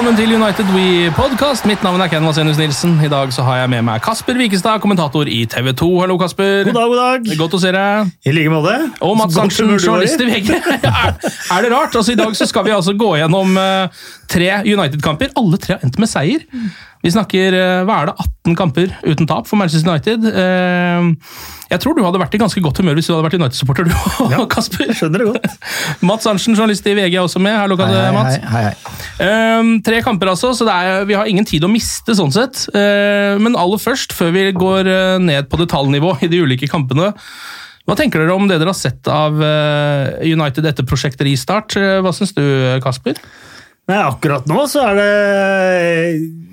Velkommen til United We Podcast. Mitt navn er Ken Vasenus Nilsen. I dag så har jeg med meg Kasper Wikestad, kommentator i TV 2. Hallo, Kasper. God dag, god dag. Godt å se deg. I like måte. Og Mats Arntzen, journalist i VG. er, er det rart? Altså, I dag så skal vi altså gå gjennom eh, tre United-kamper. Alle tre har endt med seier. Vi snakker eh, hva er det, 18 kamper uten tap for Manchester United. Eh, jeg tror du hadde vært i ganske godt humør hvis du hadde vært United-supporter, du òg, Kasper. Skjønner det godt. Mats Arntzen, journalist i VG, er også med. Hallo, Mats. hei, hei. Ehm, tre kamper, altså, så det er, vi har ingen tid å miste, sånn sett. Uh, men aller først, før vi går eh, ned på detaljnivå i de ulike kampene Hva tenker dere om det dere har sett av eh, United etter prosjektet Restart? Eh, Hva syns du, Kasper? Nei, akkurat nå så er det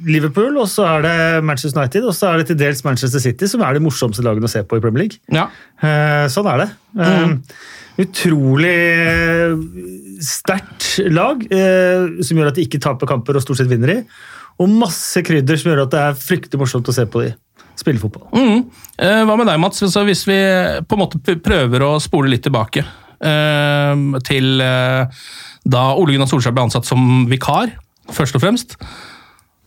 Liverpool, og så er det Manchester United, og så er det til dels Manchester City, som er de morsomste lagene å se på i Premier League. Ja. Sånn er det. Eh, Utrolig eh, sterkt lag, eh, som gjør at de ikke taper kamper og stort sett vinner i. Og masse krydder som gjør at det er fryktelig morsomt å se på de spille fotball. Mm. Eh, hva med deg, Mats? Så hvis vi på en måte prøver å spole litt tilbake eh, til eh, da Ole Gunnar Solskjær ble ansatt som vikar, først og fremst.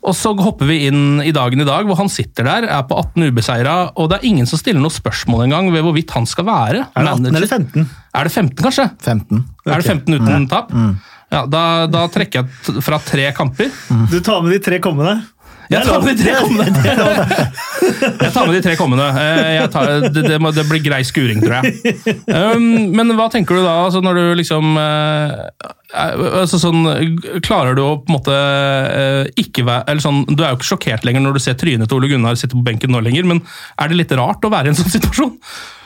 Og så hopper vi inn i dagen i dag, hvor han sitter der, er på 18 ubeseira, og det er ingen som stiller noe spørsmål engang ved hvorvidt han skal være Er det 18 manager. eller 15? Er det 15, kanskje? 15. Er det 15 uten tap? Ja, da, da trekker jeg fra tre kamper. Du tar med de tre kommende. Jeg tar med de tre kommende. Jeg tar med de tre kommende. Eh, Jeg tar, det, det, må, det blir grei skuring, tror jeg. Um, men hva tenker du da, altså når du liksom eh, altså sånn, Klarer du å på en måte eh, ikke være eller sånn, Du er jo ikke sjokkert lenger når du ser trynet til Ole Gunnar sitte på benken nå lenger, men er det litt rart å være i en sånn situasjon?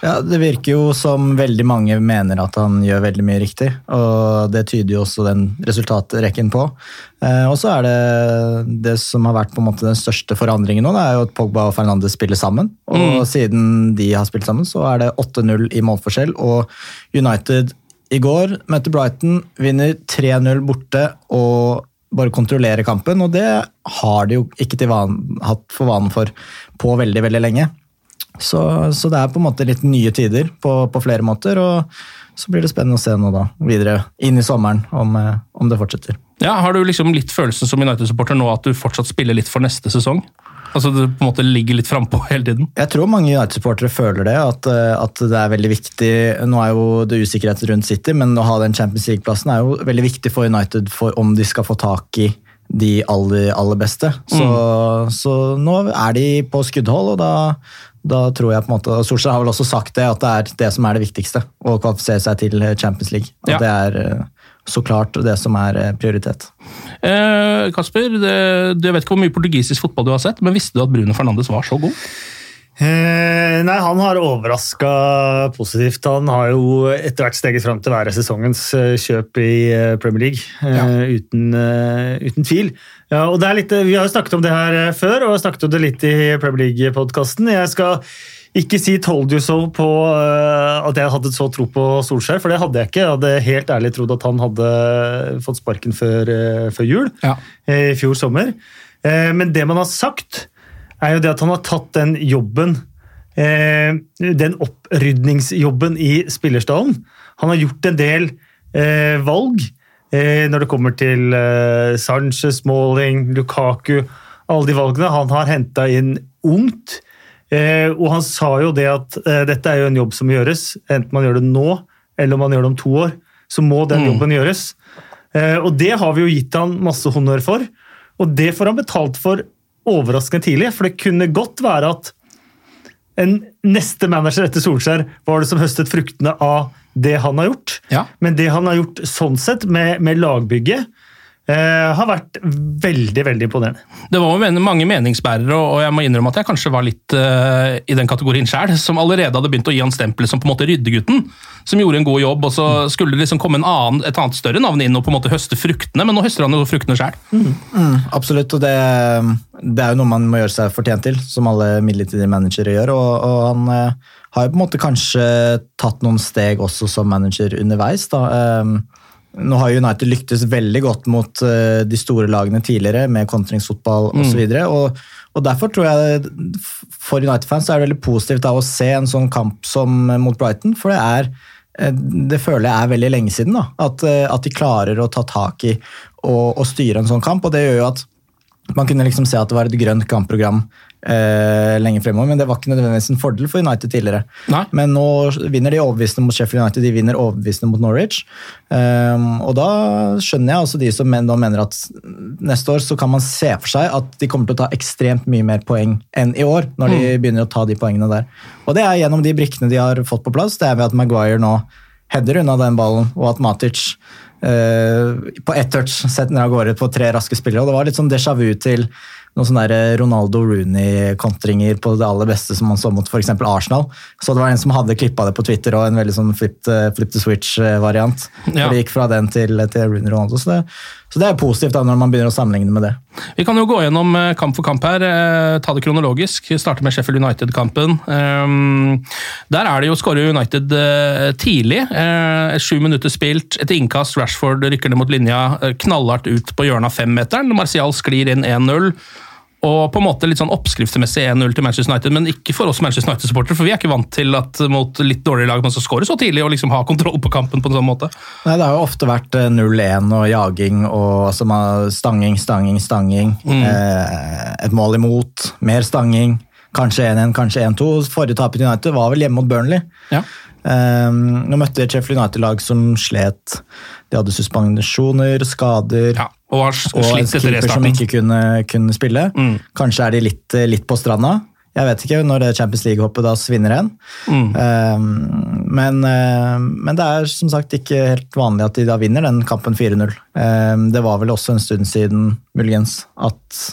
Ja, Det virker jo som veldig mange mener at han gjør veldig mye riktig, og det tyder jo også den resultatrekken på. Eh, og så er det det som har vært på en måte den største forandringen nå, det er jo at Pogba og Fernandes spiller sammen. Og siden de har spilt sammen, så er det 8-0 i målforskjell, og United i går møtte Brighton, vinner 3-0 borte og bare kontrollerer kampen, og det har de jo ikke van, hatt for vanen for på veldig, veldig lenge. Så, så det er på en måte litt nye tider på, på flere måter, og så blir det spennende å se nå da, videre inn i sommeren om, eh, om det fortsetter. Ja, Har du liksom litt følelsen som United-supporter nå at du fortsatt spiller litt for neste sesong? Altså Du på en måte ligger litt frampå hele tiden? Jeg tror mange United-supportere føler det, at, eh, at det er veldig viktig Nå er jo det usikkerhet rundt City, men å ha den Champions League-plassen er jo veldig viktig for United for om de skal få tak i de aller, aller beste. Så, så nå er de på skuddhold, og da, da tror jeg på en måte Solskjær har vel også sagt det, at det er det som er det viktigste. Å kvalifisere seg til Champions League. At Ja. det er eh, så klart det som er eh, prioritet. Eh, Kasper, det, du vet ikke hvor mye portugisisk fotball du har sett, men visste du at Bruno Fernandes var så god? Eh, nei, han har overraska positivt. Han har jo etter hvert steget fram til å være sesongens eh, kjøp i eh, Premier League. eh, uten, uh, uten tvil. Ja, og det er litt, vi har jo snakket om det her før, og snakket om det litt i Premier League-podkasten. Jeg skal ikke si 'told you so' på uh, at jeg hadde så tro på Solskjær, for det hadde jeg ikke. Jeg hadde helt ærlig trodd at han hadde fått sparken før, uh, før jul Ja. eh, i fjor sommer. Uh, Men det man har sagt, er jo det at han har tatt den jobben Den opprydningsjobben i spillerstallen. Han har gjort en del valg når det kommer til Sanchez, Smalling, Lukaku. Alle de valgene. Han har henta inn ungt. Eh, og han sa jo det at eh, dette er jo en jobb som gjøres, enten man gjør det nå eller om man gjør det om to år. Så må den jobben gjøres. Eh, og det har vi jo gitt han masse honnør for. Og det får han betalt for overraskende tidlig, for det kunne godt være at en neste manager etter Solskjær var det som høstet fruktene av det han har gjort. Ja. Men det han har gjort sånn sett, med, med lagbygget, eh, har vært veldig, veldig imponerende. Det var jo men- mange meningsbærere, og jeg må innrømme at jeg kanskje var litt uh, i den kategorien sjøl, som allerede hadde begynt å gi han stempelet som på en måte ryddegutten, som gjorde en god jobb, og så skulle det liksom komme en annen, et annet større navn inn og på en måte høste fruktene, men nå høster han jo fruktene sjøl. Mm, absolutt, og det, det er jo noe man må gjøre seg fortjent til, som alle midlertidige managere gjør. Og, og han uh, har jo på en måte kanskje tatt noen steg også som manager underveis. da. Eh, nå har United lyktes veldig godt mot eh, de store lagene tidligere, med kontringsfotball osv. Og, så videre, og, og derfor tror jeg for United-fans er det veldig positivt da, å se en sånn kamp som mot Brighton, for det er Eh, det føler jeg er veldig lenge siden. da, At, eh, at de klarer å ta tak i og, og styre en sånn kamp. og Det gjør jo at man kunne liksom se at det var et grønt kampprogram eh, lenge fremover, men det var ikke nødvendigvis en fordel for United tidligere. Nei. Men nå vinner de overbevisende mot Sheffield United, de vinner overbevisende mot Norwich. Um, og da skjønner jeg også de som men, mener at neste år så kan man se for seg at de kommer til å ta ekstremt mye mer poeng enn i år, når de begynner å ta de poengene der. Og det er gjennom de brikkene de har fått på plass. Det er ved at Maguire nå header unna den ballen, og at Matic på ett touch sett ned av gårde på tre raske spillere. og Det var litt sånn déjà vu til noen sånne Ronaldo Rooney-kontringer på det aller beste som man så mot f.eks. Arsenal. Så det var en som hadde klippa det på Twitter, og en veldig sånn flip, flip the switch-variant. Ja. Det gikk fra den til, til Rooney Ronaldo. Så det, så det er positivt da når man begynner å sammenligne med det. Vi kan jo gå gjennom eh, kamp for kamp her, eh, ta det kronologisk. Starte med Sheffield United-kampen. Um, der er det jo skårer United eh, tidlig. Eh, Sju minutter spilt, et innkast, Rashford rykker ned mot linja, eh, knallhardt ut på hjørnet av femmeteren. Martial sklir inn 1-0. Og på en måte litt sånn oppskriftsmessig 1-0 til Manchester United, men ikke for oss Manchester United-supportere, for vi er ikke vant til at mot litt dårligere lag man skal skåre så tidlig og liksom ha kontroll på kampen på en sånn måte. Nei, Det har jo ofte vært eh, 0-1 og jaging og altså, stanging, stanging, stanging, stanging. Eh, et mål imot, mer stanging. Kanskje 1-1, kanskje 1-2. Forrige tap i United var vel hjemme mot Burnley. Ja. Eh, nå møtte de Sheffield United-lag som slet. De hadde suspensjoner, skader. Ja, og Og en keeper som ikke kunne, kunne spille. Mm. Kanskje er de litt, litt på stranda. Jeg vet ikke når det Champions League-hoppet da svinner igjen. Mm. Um, men, uh, men det er som sagt ikke helt vanlig at de da vinner den kampen 4-0. Um, det var vel også en stund siden, muligens, at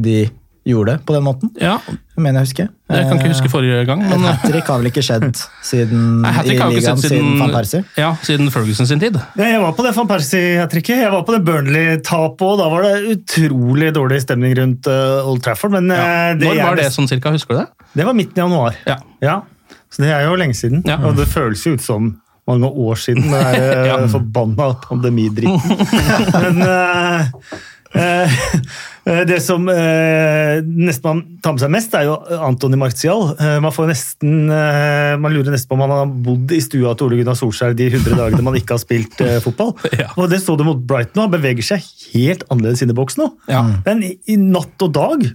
de gjorde det på den måten. Ja, mener jeg husker. jeg kan ikke huske forrige gang, Et men hat trick har vel ikke skjedd siden, Nei, i ligaen siden, siden, van Persie. ja, siden Ferguson sin tid. Ja, Jeg var på det van Persie-trikket. Jeg var på det Burnley-tapet òg. Da var det utrolig dårlig stemning rundt eh, Old Trafford. Men ja. det, Når jeg var det best- sånn cirka, husker du det? det var midten i januar. Ja. Så det er jo lenge siden. Ja. Og det føles jo ut som mange år siden, den Ja. eh, forbanna pandemidritten. Men uh, eh, det som eh, nesten man tar med seg mest, er jo Antony Martial. Eh, man, får nesten, eh, man lurer nesten på om han har bodd i stua til Ole Gunnar Solskjær de 100 dagene man ikke har spilt eh, fotball. Ja. Og det så du mot Brighton, han beveger seg helt annerledes inn i boks nå. Ja. Er i natt og dag.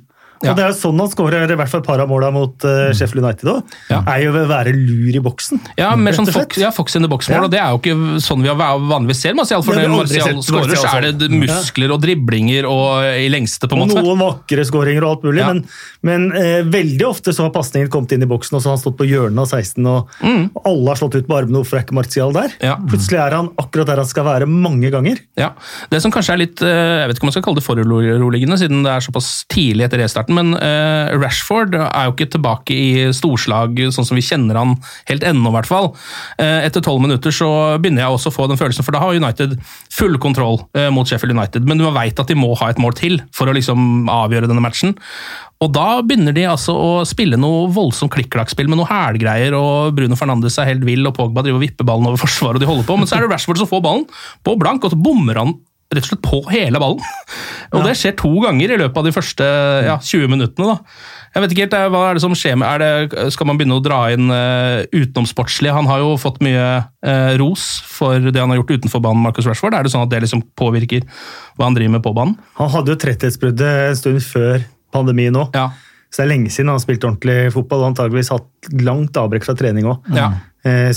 Ja. Og det er jo sånn han skårer i hvert fall et par av måla mot uh, Sheffield United òg. Ja. Er jo ved å være lur i boksen. Ja, mer sånn. Fox, ja, Fox in the box-mål, Ja. og det er jo ikke sånn vi vanligvis ser Martial. For når Martial skårer, så er det muskler og driblinger og i lengste, på en måte. noen vakre skåringer og alt mulig, men, men eh, veldig ofte så har pasningen kommet inn i boksen, og så har han stått på hjørnet av 16, og, og alle har slått ut på armene. Hvorfor er ikke Martial der? Mm. Plutselig er han akkurat der han skal være, mange ganger. Ja. Det som kanskje er litt eh, jeg vet ikke om man skal kalle det foruroligende, siden det er såpass tidlig etter restarten, starten, men eh, Rashford er jo ikke tilbake i storslag sånn som vi kjenner han helt ennå, i hvert fall. Eh, etter tolv minutter så begynner jeg også å få den følelsen, for da har United full kontroll eh, mot Sheffield United, men du veit at de må ha et mål til for å liksom avgjøre denne matchen. Og da begynner de altså å spille noe voldsomt klikk-klakk-spill med noe hælgreier, og Bruno Fernandes er helt vill, og Pogba driver og vipper ballen over forsvaret, og de holder på, men så er det Rashford som får ballen på blank, og så bommer han rett og slett på hele ballen. Og det skjer to ganger i løpet av de første ja, 20 minuttene. da. Jeg vet ikke helt, eh, Hva er det som skjer med, det, Skal man begynne å dra inn uh, utenomsportslige? Han har jo fått mye uh, ros for det han har gjort utenfor banen, Marcus Rashford. Er det sånn at det liksom påvirker hva han driver med på banen? Han hadde jo tretthetsbruddet en stund før pandemien òg. Ja. Så det er lenge siden han har spilt ordentlig fotball og antageligvis hatt langt avbrekk fra trening òg. Ja.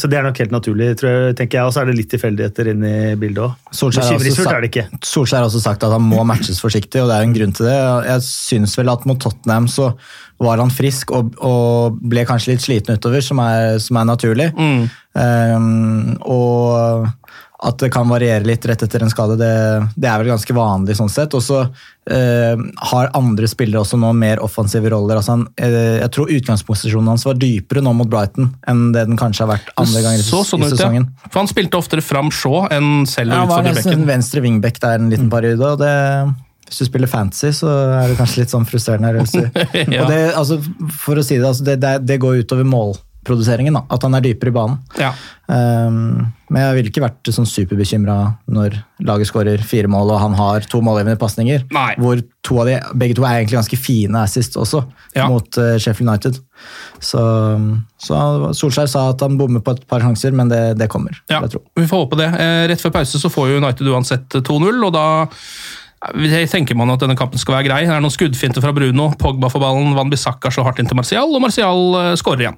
Så det er nok helt naturlig, tror jeg, tenker jeg. Og så er det litt tilfeldigheter inne i bildet òg. Solskjær har også sagt- det ikke. Solskjær har også sagt at han må matches forsiktig, og det er en grunn til det. Jeg syns vel at mot Tottenham så var han frisk og, og ble kanskje litt sliten utover, som er, som er naturlig. Um, og at det kan variere litt rett etter en skade, det, det er vel ganske vanlig sånn sett. Og så eh, har andre spillere også nå mer offensive roller. Altså han, eh, jeg tror utgangsposisjonen hans var dypere nå mot Brighton enn det den kanskje har vært andre ganger i, så sånn i ut, ja. sesongen. For han spilte oftere fram Shaw enn selv Ja, han var nesten bekken. en venstre wingback der en liten periode. og det, Hvis du spiller fantasy, så er det kanskje litt sånn frustrerende. Ja. og det, altså, for å si det, altså, det, det, det går utover målproduseringen, da, at han er dypere i banen. Ja. Um, men jeg ville ikke vært sånn superbekymra når laget skårer fire mål og han har to målgivende pasninger. Hvor to av de, begge to er egentlig ganske fine assist også, Ja. mot uh, Sheffield United. Så, så Solskjær sa at han bommer på et par sjanser, men det, det kommer. Ja, vi får håpe det. Eh, Rett før pause så får jo United uansett 2-0, og da tenker man at denne kampen skal være grei. Det er noen skuddfinter fra Bruno, Pogba får ballen, Van Bissaka slår hardt inn til Martial, og Martial eh, skårer igjen.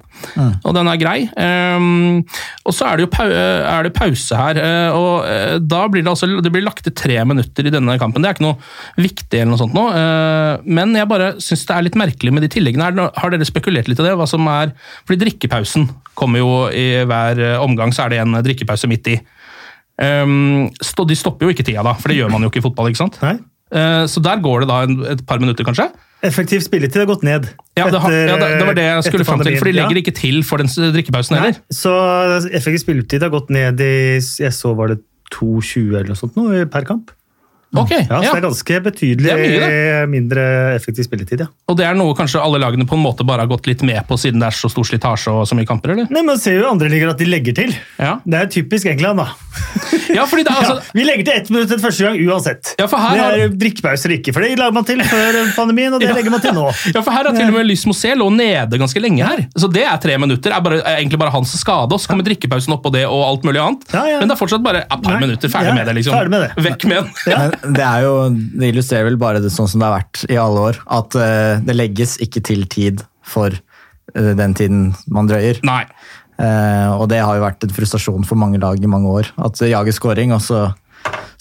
Og den er grei. Um, og så er det jo pau eh, er det pause her, eh, og da blir det altså det blir lagt til tre minutter i denne kampen. Det er ikke noe viktig eller noe sånt nå, men jeg bare syns det er litt merkelig med de tilleggene her. Har dere spekulert litt i det? Hva som er Fordi drikkepausen kommer jo i hver omgang, så er det en drikkepause midt i. Um, de stopper jo ikke tida, da, for det gjør man jo ikke i fotball. ikke sant? Nei. Uh, så der går det da en, et par minutter, kanskje? Effektiv spilletid har gått ned. Ja, det, har, etter- ja, det, det var det jeg skulle fram til, for de legger Ja. ikke til for den drikkepausen heller. så effektiv spilletid har gått ned i Jeg så var det 2,20 eller noe sånt nå, per kamp. Ok, Ja, så ja. det er ganske betydelig er mye, mindre effektiv spilletid, ja. Og det er noe kanskje alle lagene på en måte bare har gått litt med på, siden det er så stor slitasje og så mye kamper, eller? Nei, men ser jo andre ligger at de legger til. Ja, Det er typisk England, da. ja fordi det altså... ja, vi legger til ett minutt den første gang uansett. Ja, for her det har- er drikkepauser ikke, for det lager man til før pandemien, og det Ja. legger man til nå. Ja, for her har til og med Lys Mosé lå nede ganske lenge her. Så det er tre minutter. er, bare, er egentlig bare hans skade. Og så kommer drikkepausen oppå det og alt mulig annet. Ja, ja. Men det er fortsatt bare et par Nei. minutter. Ferdig Ja, med det, liksom. ferdig med det. Vekk med den. Det, er jo, det illustrerer vel bare det sånn som det har vært i alle år. At uh, det legges ikke til tid for uh, den tiden man drøyer. Nei. Uh, og det har jo vært en frustrasjon for mange lag i mange år. At det jager scoring, og så,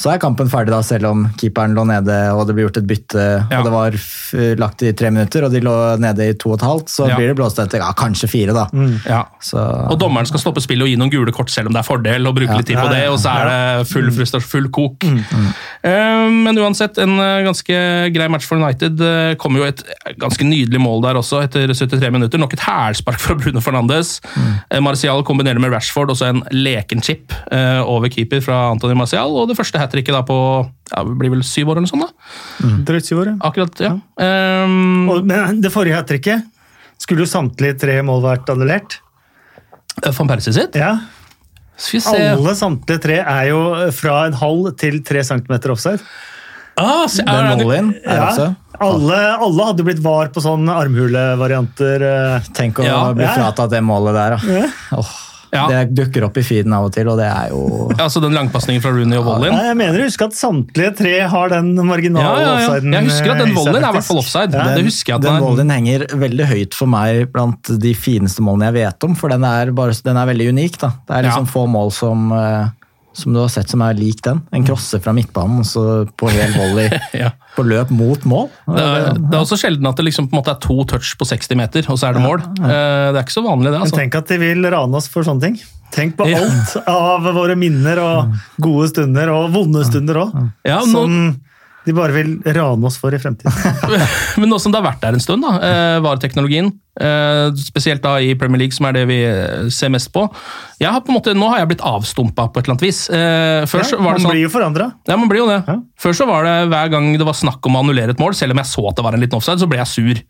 så er kampen ferdig, da, selv om keeperen lå nede og det ble gjort et bytte Ja. og det var f lagt i tre minutter, og de lå nede i to og et halvt, så Ja. blir det blåst etter ja, kanskje fire, da. Ja. Så, Og dommeren skal stoppe spillet og gi noen gule kort selv om det er fordel, og bruke Ja. litt tid på det, og så er det full frustrasjon, full kok. Mm. Eh, Men uansett, en eh, ganske grei match for United. Det kom jo et ganske nydelig mål der også, etter 73 minutter. Nok et hælspark fra Bruno Fernandes. Eh, Martial kombinerer med Rashford, også en leken chip eh, over keeper fra Anthony Martial, og det første hat tricket da på ja, det blir vel syv år eller noe sånt. da. Drøyt syv år, ja. Akkurat, ja. Um, Og, men det forrige hat tricket skulle jo samtlige tre mål vært annullert. Van Persie sitt? Ja. Skal vi se. Alle samtlige tre er jo fra en halv til tre centimeter offside. Ah, så, er det- volley-en er Ja. også Alle, alle hadde blitt var på sånn armhulevarianter. eh. Tenk å Ja. bli Ja. fratatt det målet der, da. Ja. Åh, Ja. Det dukker opp i feeden av og til, og det er jo Altså den langpasningen fra Rooney og volleyen? Nei, Jeg mener å huske at samtlige tre har den marginale Ja, ja, ja. offsiden. Jeg husker at den Wallin volleyen er i hvert fall offside. Ja. Det husker jeg at den den er. volleyen henger veldig høyt for meg blant de fineste målene jeg vet om, for den er, bare, den er veldig unik. da. Det er liksom Ja. få mål som, eh, som du har sett som er lik den. En crosser fra midtbanen og så på hel volley Ja. på løp mot mål. Det er, det er også sjelden at det liksom på en måte er to touch på 60 meter, og så er det mål. Eh, Det er ikke så vanlig, det. Altså. Men tenk at de vil rane oss for sånne ting. Tenk på Ja. alt av våre minner og gode stunder, og vonde stunder òg. Ja, nå, Som de bare vil rane oss for i fremtiden. Men nå som det har vært der en stund, da, eh, VAR-teknologien, eh, spesielt da i Premier League, som er det vi eh, ser mest på jeg har på en måte, Nå har jeg blitt avstumpa på et eller annet vis. Eh, før Ja, var det man sånn, blir jo forandra. Ja, man blir jo det. Før så var det hver gang det var snakk om å annullere et mål, selv om jeg så at det var en liten offside, så ble jeg sur.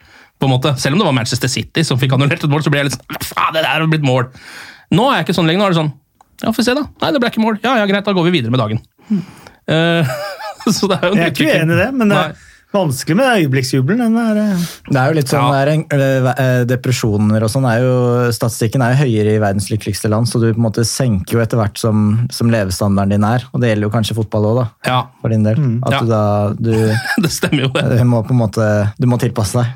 på en måte. Selv om det var Manchester City som fikk annullert et mål, så ble jeg litt sånn Faen, det der har blitt mål! Nå er jeg ikke sånn lenger. Nå er det sånn Ja, få se, da. Nei, det ble ikke mål. Ja, ja, greit, da går vi videre med dagen. Eh, så det er jo en Jeg er ikke uenig i det, men det er vanskelig med øyeblikksjubelen. Den er, eh, Det er jo litt sånn, ja. en, eh, Depresjoner og sånn er jo Statistikken er jo høyere i verdens lykkeligste land, så du på en måte senker jo etter hvert som, som levestandarden din er. Og det gjelder jo kanskje fotball òg, da. Ja. For din del. At Ja. du da du, Det stemmer jo, det. du må på en måte Du må tilpasse deg.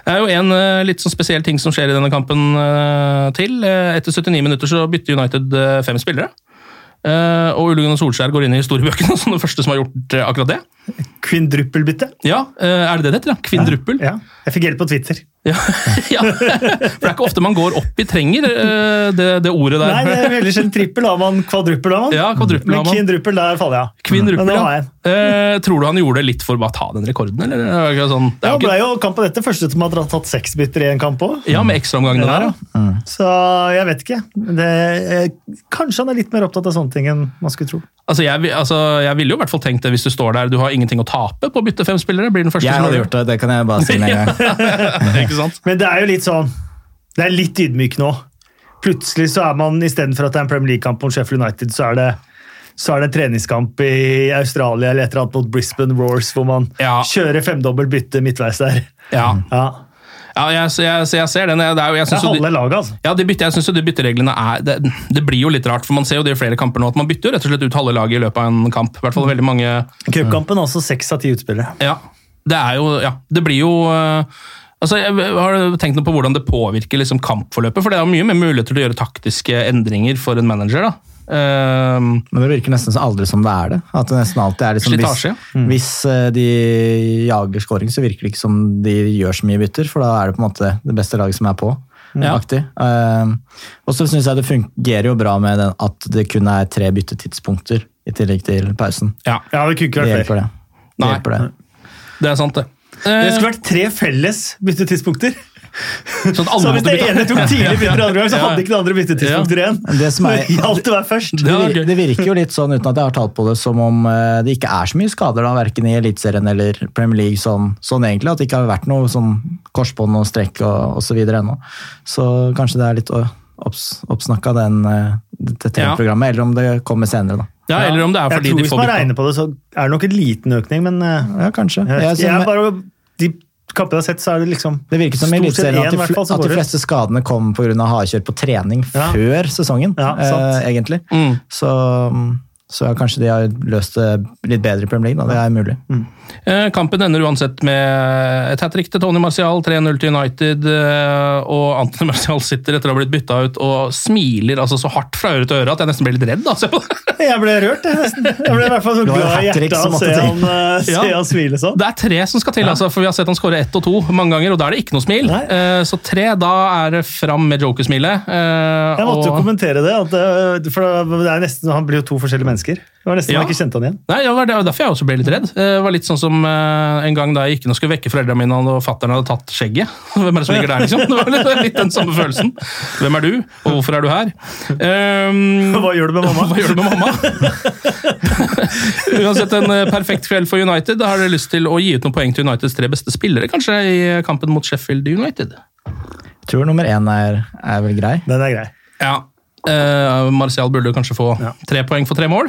Det er jo en eh, litt sånn spesiell ting som skjer i denne kampen eh, til. Eh, Etter 79 minutter så bytter United eh, fem spillere. Eh, og Ullungen og Solskjær går inn i historiebøkene som det første som har gjort eh, akkurat det. Kvindruppelbytte. Ja, uh, Er det det det heter? ja? Kvindruppel? Ja, jeg fikk hjelp på Twitter. Ja. ja. For det er ikke ofte man går opp i trenger, eh, det, det ordet der. Nei, det er veldig sjelden trippel. Har man kvadruppel? Har man? Ja, kvadruppel har man. Men kvindruppel, der faller jeg av. Nå ja. har jeg. Eh, tror du han gjorde det litt for å bare ta den rekorden, eller? Det er ikke Sånn, det er Ja, jo ble jo kampen etter første som har tatt seks bytter i en kamp òg. ja, med ekstraomgangene der, ja. Så jeg vet ikke. Det, eh, kanskje han er litt mer opptatt av sånne ting enn man skulle tro. Altså, jeg, altså, jeg ville jo i hvert fall tenkt det hvis du står der, du har ingenting å tape på å bytte fem spillere. Blir den første Jeg som hadde gjort det, det kan jeg bare si med en gang. Ikke sant? Men det er jo litt sånn Det er litt ydmyk nå. Plutselig så er man, istedenfor at det er en Premier League-kamp mot Sheffield United, så er det så er det en treningskamp i Australia eller et eller annet mot Brisbane Roars, hvor man Ja. kjører femdobbelt bytte midtveis der. Ja, Ja. ja jeg, jeg, jeg ser den. Det er jo, jeg Det er halve laget, altså. Ja, de bytte, jeg synes jo de byttereglene er det, det blir jo litt rart, for man ser jo det i flere kamper nå, at man bytter jo rett og slett ut halve laget i løpet av en kamp. I hvert fall veldig mange Cupkampen er også seks av ti utspillere. Ja. Det er jo Ja, det blir jo eh, Altså, Jeg har tenkt noe på hvordan det påvirker liksom kampforløpet, for det er mye mer muligheter til å gjøre taktiske endringer for en manager. da. Um, Men det virker nesten så aldri som det er det. At det nesten alltid er liksom, Slitasje. Hvis, hvis eh, de jager scoring, så virker det ikke som de gjør så mye bytter, for da er det på en måte det beste laget som er på. Ja. Eh, og så syns jeg det fungerer jo bra med den, at det kun er tre byttetidspunkter i tillegg til pausen. ja, Ja, det kunne ikke vært flere. det. det, hjelper det. det er sant, det. Det Eh, skulle vært tre felles byttetidspunkter. sånn at alle Så hvis det ene tok tidlig bytter andre gang, så Ja. hadde ikke det andre byttetidspunkter igjen. Det, som er, Det først. det, Det det virker jo litt sånn, uten at jeg har talt på det, som om eh, det ikke er så mye skader, da, verken i Eliteserien eller Premier League, sånn, sånn egentlig. At det ikke har vært noe sånn korsbånd og strekk og, osv. ennå. Så kanskje det er litt oppsnakka den, eh, det TV-programmet, eller om det kommer senere, da. Ja, eller om det er fordi Jeg tror de Hvis man regner på det, så er det nok en liten økning, men Ja, kanskje. jeg, Jeg, jeg bare, de kampene jeg har sett, så er det liksom det virker som i stort sett Eliteserien at, de at de fleste skadene kom pga. hardkjør på trening Ja. før sesongen, Ja, eh, egentlig. Mm. Så, så ja, kanskje de har løst det litt bedre i Premier League, da. det er mulig. Eh, Kampen ender uansett med et hat trick til Tony Martial, 3-0 til United. eh, Og Anthony Martial sitter etter å ha blitt bytta ut og smiler altså så hardt fra øre til øre at jeg nesten ble litt redd. Altså. Jeg ble rørt, jeg, nesten. Jeg ble i hvert fall så glad i hjertet av å se han, eh, se Ja. han smile sånn. Det er tre som skal til, altså, for vi har sett han skåre ett og to mange ganger, og da er det ikke noe smil. Nei. Eh, Så tre, da er det fram med jokersmilet. eh, Jeg måtte jo kommentere det, at, eh, for det er nesten, han blir jo to forskjellige mennesker. Det var nesten Ja. man ikke kjente han igjen. Nei, det var det var derfor jeg også ble litt redd. Eh, Det var litt sånn som eh, en gang da jeg gikk inn og skulle vekke foreldrene mine, og fatter'n hadde tatt skjegget. Hvem er det som ligger der, liksom? Det var litt, litt den samme følelsen. Hvem er du, og hvorfor er du her? Um, Hva gjør du med mamma? Hva gjør du med mamma? Uansett en eh, perfekt kveld for United. Da har dere lyst til å gi ut noen poeng til Uniteds tre beste spillere, kanskje, i kampen mot Sheffield United? Jeg tror nummer én er, er vel grei. Den er grei. Ja. Uh, Martial burde kanskje få tre poeng for tre mål.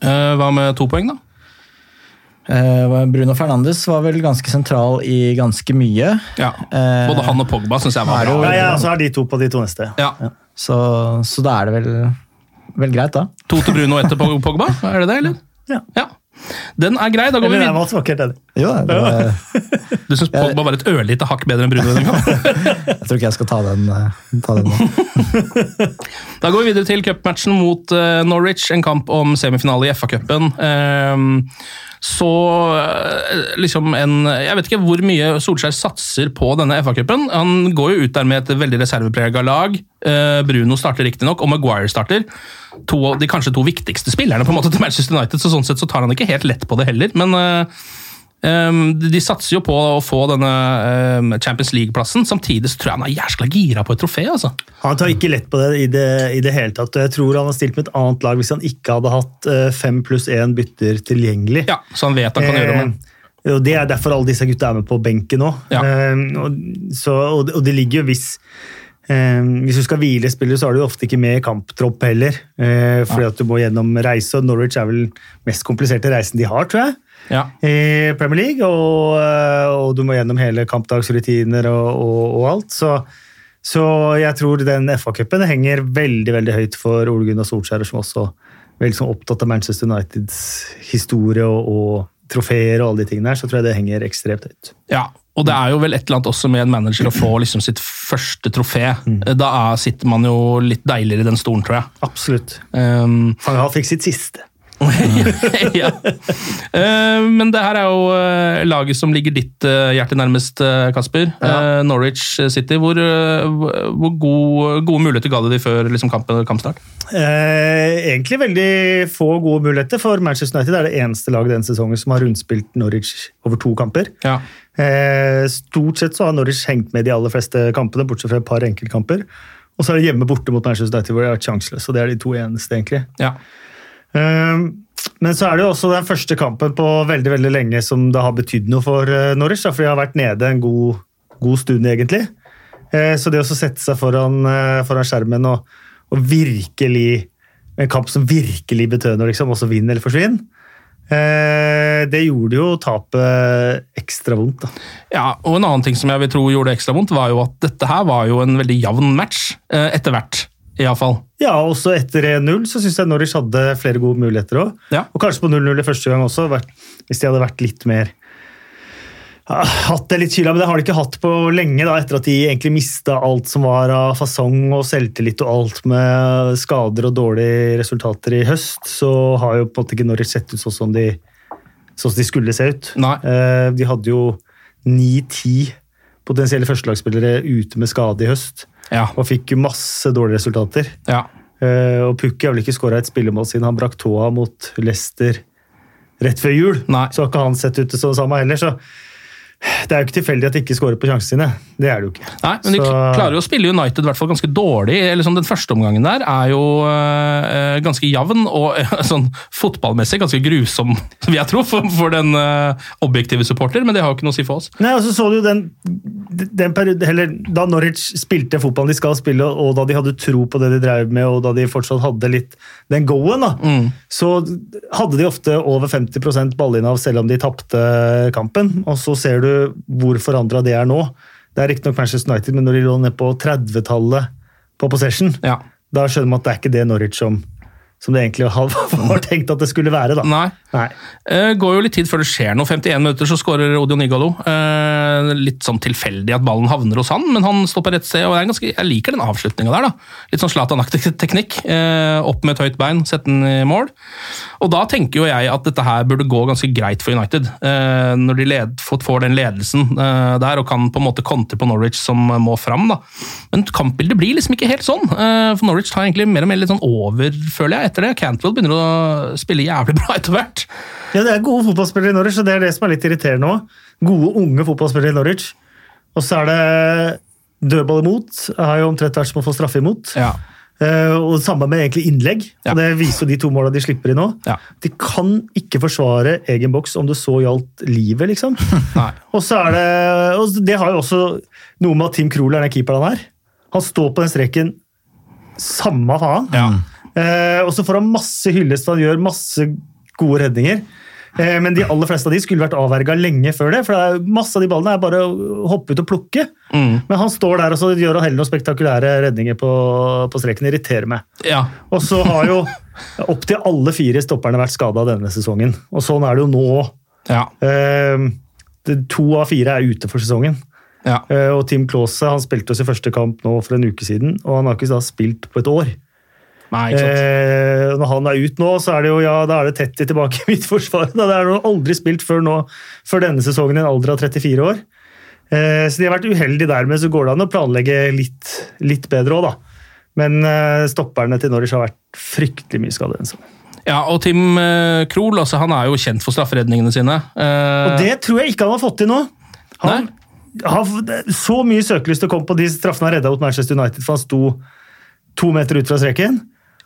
Eh, hva med to poeng, da? Eh, Bruno Fernandes var vel ganske sentral i ganske mye. Ja. Eh, Både han og Pogba syns jeg var er bra. Ja, ja, så er de to på de to neste. Ja. Så, så da er det vel, vel greit, da. To til Bruno og ett til Pogba, er det det, eller? Ja. Den er grei, da går Eller vi videre. Jo, det var, Du syns Pogba var et ørlite hakk bedre enn Bruno? jeg tror ikke jeg skal ta den, eh, ta den nå. Da går vi videre til cupmatchen mot Norwich, en kamp om semifinale i FA-cupen. Så eh, liksom en Jeg vet ikke hvor mye Solskjær satser på denne FA-cupen. Han går jo ut der med et veldig reserveprega lag. Eh, Bruno starter riktignok, og Maguire starter. To, de kanskje to viktigste spillerne på en måte til Manchester United, så sånn sett så tar han ikke helt lett på det heller. Men eh, de satser jo på å få denne um, Champions League-plassen. Samtidig så tror jeg han er jæskla gira på et trofé. altså. Han tar ikke lett på det i, det i det hele tatt. og Jeg tror han har stilt med et annet lag hvis han ikke hadde hatt uh, fem pluss én bytter tilgjengelig. Ja, Så han vet han kan gjøre det. Eh, og Det er derfor alle disse gutta er med på benken nå. Ja. Eh, og, så, og, og det ligger jo hvis eh, Hvis du skal hvile spillere, så er du ofte ikke med i kamptropp heller. Eh, fordi at du må gjennom reise, og Norwich er vel mest kompliserte reisen de har, tror jeg. Ja. I Premier League, og, eh, og du må gjennom hele kampdagsrutiner og, og, og alt. Så, så jeg tror den FA-cupen henger veldig veldig høyt for Ole Gunnar Solskjær, som også er veldig sånn opptatt av Manchester Uniteds historie og, trofeer og alle de tingene her, så tror jeg det henger ekstremt høyt. Ja, og det er jo vel et eller annet også med en manager å få liksom sitt første trofé. Da er, sitter man jo litt deiligere i den stolen, tror jeg. Absolutt. Um, Han fikk sitt siste. ja. uh, men det her er jo uh, laget som ligger ditt uh, hjerte nærmest, Kasper. Eh, Norwich City. Hvor, hvor gode, gode muligheter ga det de før liksom, kamp, kampstart? Egentlig veldig få gode muligheter, for Manchester United er det eneste laget denne sesongen som har rundspilt Norwich over to kamper. Ja. Stort sett så har Norwich hengt med de aller fleste kampene, bortsett fra et par enkeltkamper. Og så er det hjemme borte mot Manchester United hvor de er sjanseløse. og Det er de to eneste, egentlig. Ja. Eh, men så er det jo også den første kampen på veldig veldig lenge som det har betydd noe for eh, Norwich. For de har vært nede en god, god stund, egentlig. Eh, så det å sette seg foran, eh, foran skjermen og, og virkelig En kamp som virkelig betød noe, liksom, også vinn eller forsvinn, det gjorde jo tapet ekstra vondt. da. ja, og en annen ting som jeg vil tro gjorde ekstra vondt, var jo at dette her var jo en veldig jevn match. Etter hvert, iallfall. Ja, også etter 1-0 så syns jeg Norwich hadde flere gode muligheter òg. Ja. Og kanskje på 0-0 i første gang også, hvis de hadde vært litt mer Hatt det litt kyla, men det har de ikke hatt på lenge, da, etter at de egentlig mista alt som var av fasong og selvtillit og alt med skader og dårlige resultater i høst. Så har jo på en måte ikke Norwich sett ut sånn som de, sånn som de skulle se ut. Nei. Eh, De hadde jo ni-ti potensielle førstelagsspillere ute med skade i høst. Ja. Og fikk masse dårlige resultater. ja. Eh, og Pukki har vel ikke skåra et spillemål siden han brakk tåa mot Leicester rett før jul. Nei. Så har ikke han sett ut som det samme heller. så det er jo ikke tilfeldig at de ikke skårer på sjansene sine. Det er det jo ikke. Nei, men de Så- klarer jo å spille United hvert fall ganske dårlig. eller sånn, Den første omgangen der er jo øh, ganske jevn og øh, sånn fotballmessig ganske grusom, vil jeg tro, for, for den øh, objektive supporter, men det har jo ikke noe å si for oss. Nei, og så så du jo den, den periode, eller Da Norwich spilte fotballen de skal spille, og da de hadde tro på det de drev med, og da de fortsatt hadde litt den go-en, da, så hadde de ofte over 50% ballinnehav selv om de tapte kampen. Og så ser du hvor forandra det er nå. Det er riktignok Manchester United, men når de lå ned på 30-tallet på possession, Ja. da skjønner man at det er ikke det Norwich som, som det egentlig var tenkt at det skulle være. da. Nei. Nei. Uh, går jo litt tid før det skjer noe. 51 minutter så skårer Odion Igalo. Uh, litt sånn tilfeldig at ballen havner hos han, men han står på rett sted. og det ganske, Jeg liker den avslutninga der. da. Litt sånn Zlatan-aktig teknikk. Uh, opp med et høyt bein, sette den i mål. Og da tenker jo jeg at dette her burde gå ganske greit for United. Eh, når de led, får, den ledelsen eh, der og kan på en måte kontre på Norwich som må fram. da. Men kampbildet blir liksom ikke helt sånn. Eh, for Norwich tar egentlig mer og mer litt sånn over, føler jeg, etter det. Cantwell begynner å spille jævlig bra etter hvert. Ja, det er gode fotballspillere i Norwich, og det er det som er litt irriterende òg. Gode, unge fotballspillere i Norwich. Og så er det dødball imot. Jeg har jo omtrent vært som å få straffe imot. Ja. Uh, og det samme med egentlig innlegg. Ja. Og Det viser jo de to måla de slipper i nå. Ja. De kan ikke forsvare egen boks om det så gjaldt livet, liksom. Og så er det og Det har jo også noe med at Tim Krul er den keeperen han er. Han står på den streken samme faen. Ja. Eh, og så får han masse hyllest, han gjør masse gode redninger. Eh, men de aller fleste av de skulle vært avverga lenge før det. For det er, masse av de ballene er bare å hoppe ut og plukke. Men han står der og så gjør han heller noen spektakulære redninger på, på streken. Irriterer meg. Ja. Og så har jo opptil alle fire stopperne vært skada denne sesongen. Og sånn er det jo nå òg. Ja. Eh, to av fire er ute for sesongen. Ja. Eh, og Tim Klause han spilte oss i første kamp nå for en uke siden, og han har ikke da spilt på et år. Nei. Eh, når han er ut nå, så er det jo ja, da er det Tetti tilbake i midtforsvaret. Det er jo aldri spilt før, nå, før denne sesongen i en alder av 34 år. Eh, så de har vært uheldige dermed, så går det an å planlegge litt, litt bedre òg, da. Men eh, stopperne til Norwich har vært fryktelig mye skade. denne sesongen. Ja, og Tim eh, Krohl altså, han er jo kjent for strafferedningene sine. Eh, Og det tror jeg ikke han har fått til nå. Han har så mye søkelyst til å komme på de straffene han redda mot Manchester United, for han sto to meter ut fra streken.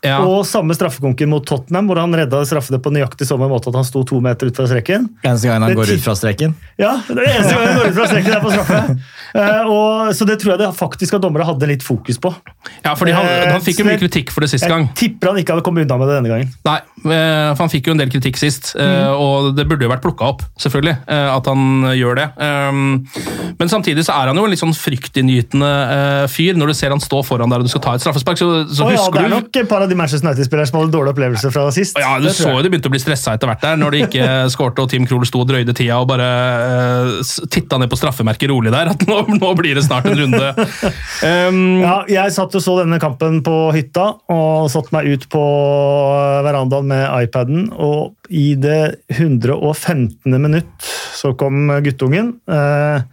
Ja. Og samme straffekonken mot Tottenham, hvor han redda straffene på nøyaktig samme måte at han sto to meter ut fra streken. Eneste gangen han Det går ut fra streken. Ja, det er eneste gang han går ut fra streken er på straffe. Uh, og, så det tror jeg det faktisk at dommere hadde litt fokus på. Ja, fordi han, Eh, han fikk jo mye kritikk for det sist gang. Jeg tipper han ikke hadde kommet unna med det denne gangen. Nei, eh, for han fikk jo en del kritikk sist, eh, Mm. og det burde jo vært plukka opp, selvfølgelig, at han gjør det. Um, Men samtidig så er han jo en litt sånn fryktinngytende fyr, når du ser han stå foran der og du skal ta et straffespark. Så, så Å ja, husker det er du de Manchester United-spillerne som hadde dårlig opplevelse fra sist. ja, Du så jo de begynte å bli stressa etter hvert der, når de ikke skårte og Team Krohl sto og drøyde tida og bare uh, titta ned på straffemerket rolig der. At nå, nå blir det snart en runde. Um, Ja, jeg satt og så denne kampen på hytta og satte meg ut på verandaen med iPaden. Og i det 115. minutt så kom guttungen. Eh,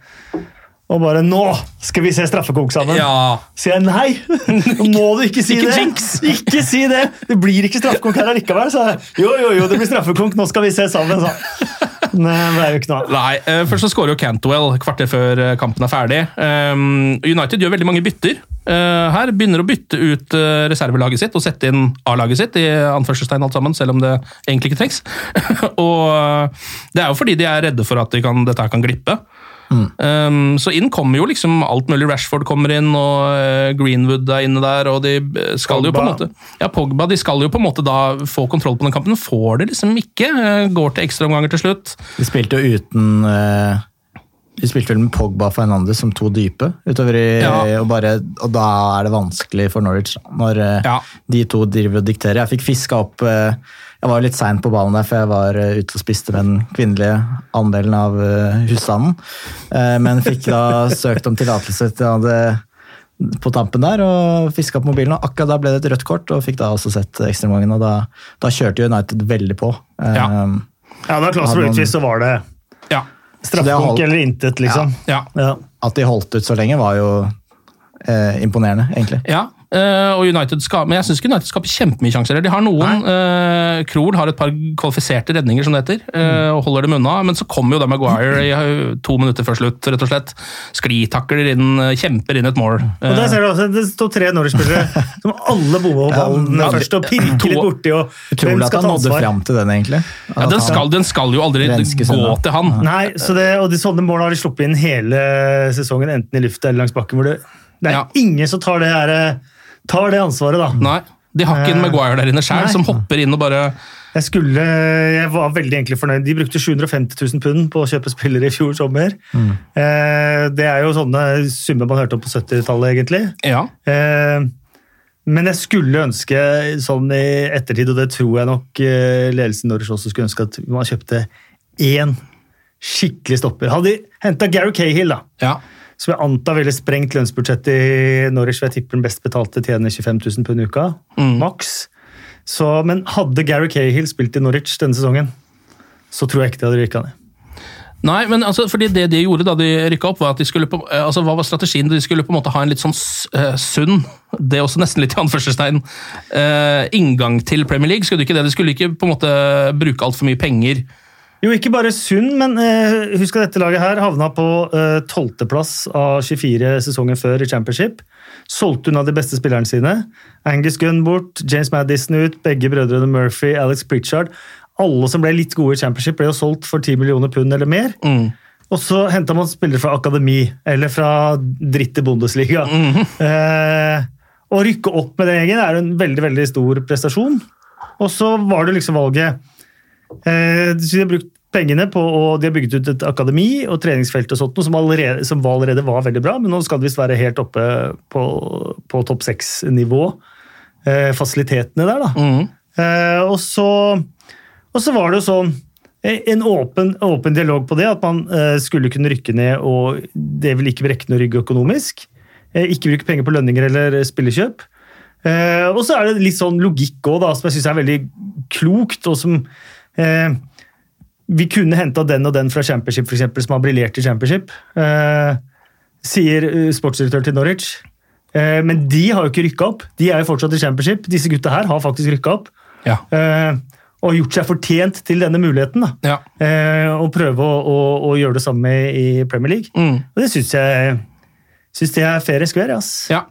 og bare 'Nå skal vi se straffekonk sammen!' Ja. Sier jeg nei! Må du ikke si Ikke det! jinx! Ikke si det! Det blir ikke straffekonk her allikevel, sa jeg. Jo, jo, jo, det blir straffekonk, nå skal vi se sammen, sa han. Men det er jo ikke noe. Nei, eh, Først så skårer jo Cantwell kvarter før eh, kampen er ferdig. Um, United gjør veldig mange bytter. Eh, her begynner å bytte ut eh, reservelaget sitt og sette inn A-laget sitt, i anførselstegn alt sammen, selv om det egentlig ikke trengs. og eh, Det er jo fordi de er redde for at de kan, dette kan glippe. Um, så inn kommer jo liksom alt mulig. Rashford kommer inn, og eh, Greenwood er inne der. og de skal jo på en Pogba. måte ja, Pogba de skal jo på en måte da få kontroll på den kampen. Får det liksom ikke. eh, går til ekstraomganger til slutt. De spilte jo uten uh, De spilte vel med Pogba og Fernandes som to dype utover i Ja. og, bare, og da er det vanskelig for Norwich når når ja. de to driver og dikterer. Jeg fikk fiska opp eh, Jeg var litt sein på ballen der, for jeg var eh, ute og spiste med den kvinnelige andelen av eh, husstanden. Eh, men fikk da søkt om tillatelse til det på tampen der og fiska opp mobilen. og Akkurat da ble det et rødt kort, og fikk da også sett ekstraomgangen. Og da, da kjørte United veldig på. Ja. Ja, da Klasen ble utvist, så var det Ja. Straffekonk eller intet, liksom. Ja. Ja. At de holdt ut så lenge, var jo eh, imponerende, egentlig. Ja, eh, og United skal, men jeg syns United skaper kjempemye sjanser. De har noen. Uh, Krohl har et par kvalifiserte redninger, som det heter, uh, og holder dem unna. Men så kommer jo da Maguire i eh, to minutter før slutt, rett og slett. Sklitakler inn, eh, kjemper inn et mål. Og der ser du også, Det står tre Norwich-spillere som alle bommer på ballen Ja, først og pirker litt borti. og Utrolig at han nådde fram til den, egentlig. Ja, den, skal, den skal jo aldri gå til han. Nei, så det, og de sånne mål har de sluppet inn hele sesongen, enten i lufta eller langs bakken. hvor Det, det er Ja. ingen som tar det, her, tar det ansvaret, da. Nei, De har ikke en Eh, Maguire der inne sjøl, som hopper inn og bare Jeg, skulle, jeg var veldig egentlig fornøyd. De brukte 750 000 pund på å kjøpe spillere i fjor sommer. Eh, det er jo sånne summer man hørte om på 70-tallet, egentlig. Ja. Eh, men jeg skulle ønske, sånn i ettertid, og det tror jeg nok eh, ledelsen Norwich også skulle ønske, at man kjøpte én skikkelig stopper. Hadde de henta Gary Cahill, da, ja. Som jeg antar ville sprengt lønnsbudsjettet i Norwich, for jeg tipper den best betalte tjener 25 000 pund i uka, maks. Så, men hadde Gary Cahill spilt i Norwich denne sesongen, så tror jeg ikke det hadde rykka ned. Nei, men altså, fordi det de gjorde da de rykka opp, var at de skulle på, eh, altså, hva var strategien? De skulle på en måte ha en litt sånn eh, sunn, det er også nesten litt i anførselstegn, uh, inngang til Premier League. Skulle de ikke det? De skulle ikke på en måte bruke altfor mye penger. Jo, ikke bare sunn, men eh, husk at dette laget her havna på tolvteplass av 24 sesonger før i Championship. Solgte unna de beste spillerne sine. Angus Gunn bort, James Madison ut, begge brødrene Murphy, Alex Pritchard. Alle som ble litt gode i Championship, ble jo solgt for 10 millioner pund eller mer. Og så henta man spillere fra akademi, eller fra dritt i Bundesliga. eh, å rykke opp med den gjengen er en veldig veldig stor prestasjon. Og så var det liksom valget Eh, de har brukt pengene på og de har bygget ut et akademi og treningsfelt og sånt, som, allerede, som allerede var veldig bra, men nå skal det visst være helt oppe på, på topp seks-nivå. Eh, fasilitetene der, da. Eh, og, så, og så var det jo sånn eh, en åpen, åpen dialog på det, at man eh, skulle kunne rykke ned, og det vil ikke brekke noe rygg økonomisk. Eh, ikke bruke penger på lønninger eller spillekjøp. Eh, og så er det litt sånn logikk òg, som jeg syns er veldig klokt, og som eh, Vi kunne henta den og den fra Championship, for eksempel, som har briljert i Championship, eh, sier eh, sportsdirektør til Norwich. Eh, men de har jo ikke rykka opp. De er jo fortsatt i Championship. Disse gutta her har faktisk rykka opp. Ja. Eh, og gjort seg fortjent til denne muligheten. da. Ja. Eh, og prøve å, å, å gjøre det samme i Premier League. Mm. Og det syns jeg synes det er fair and square. ass. ja.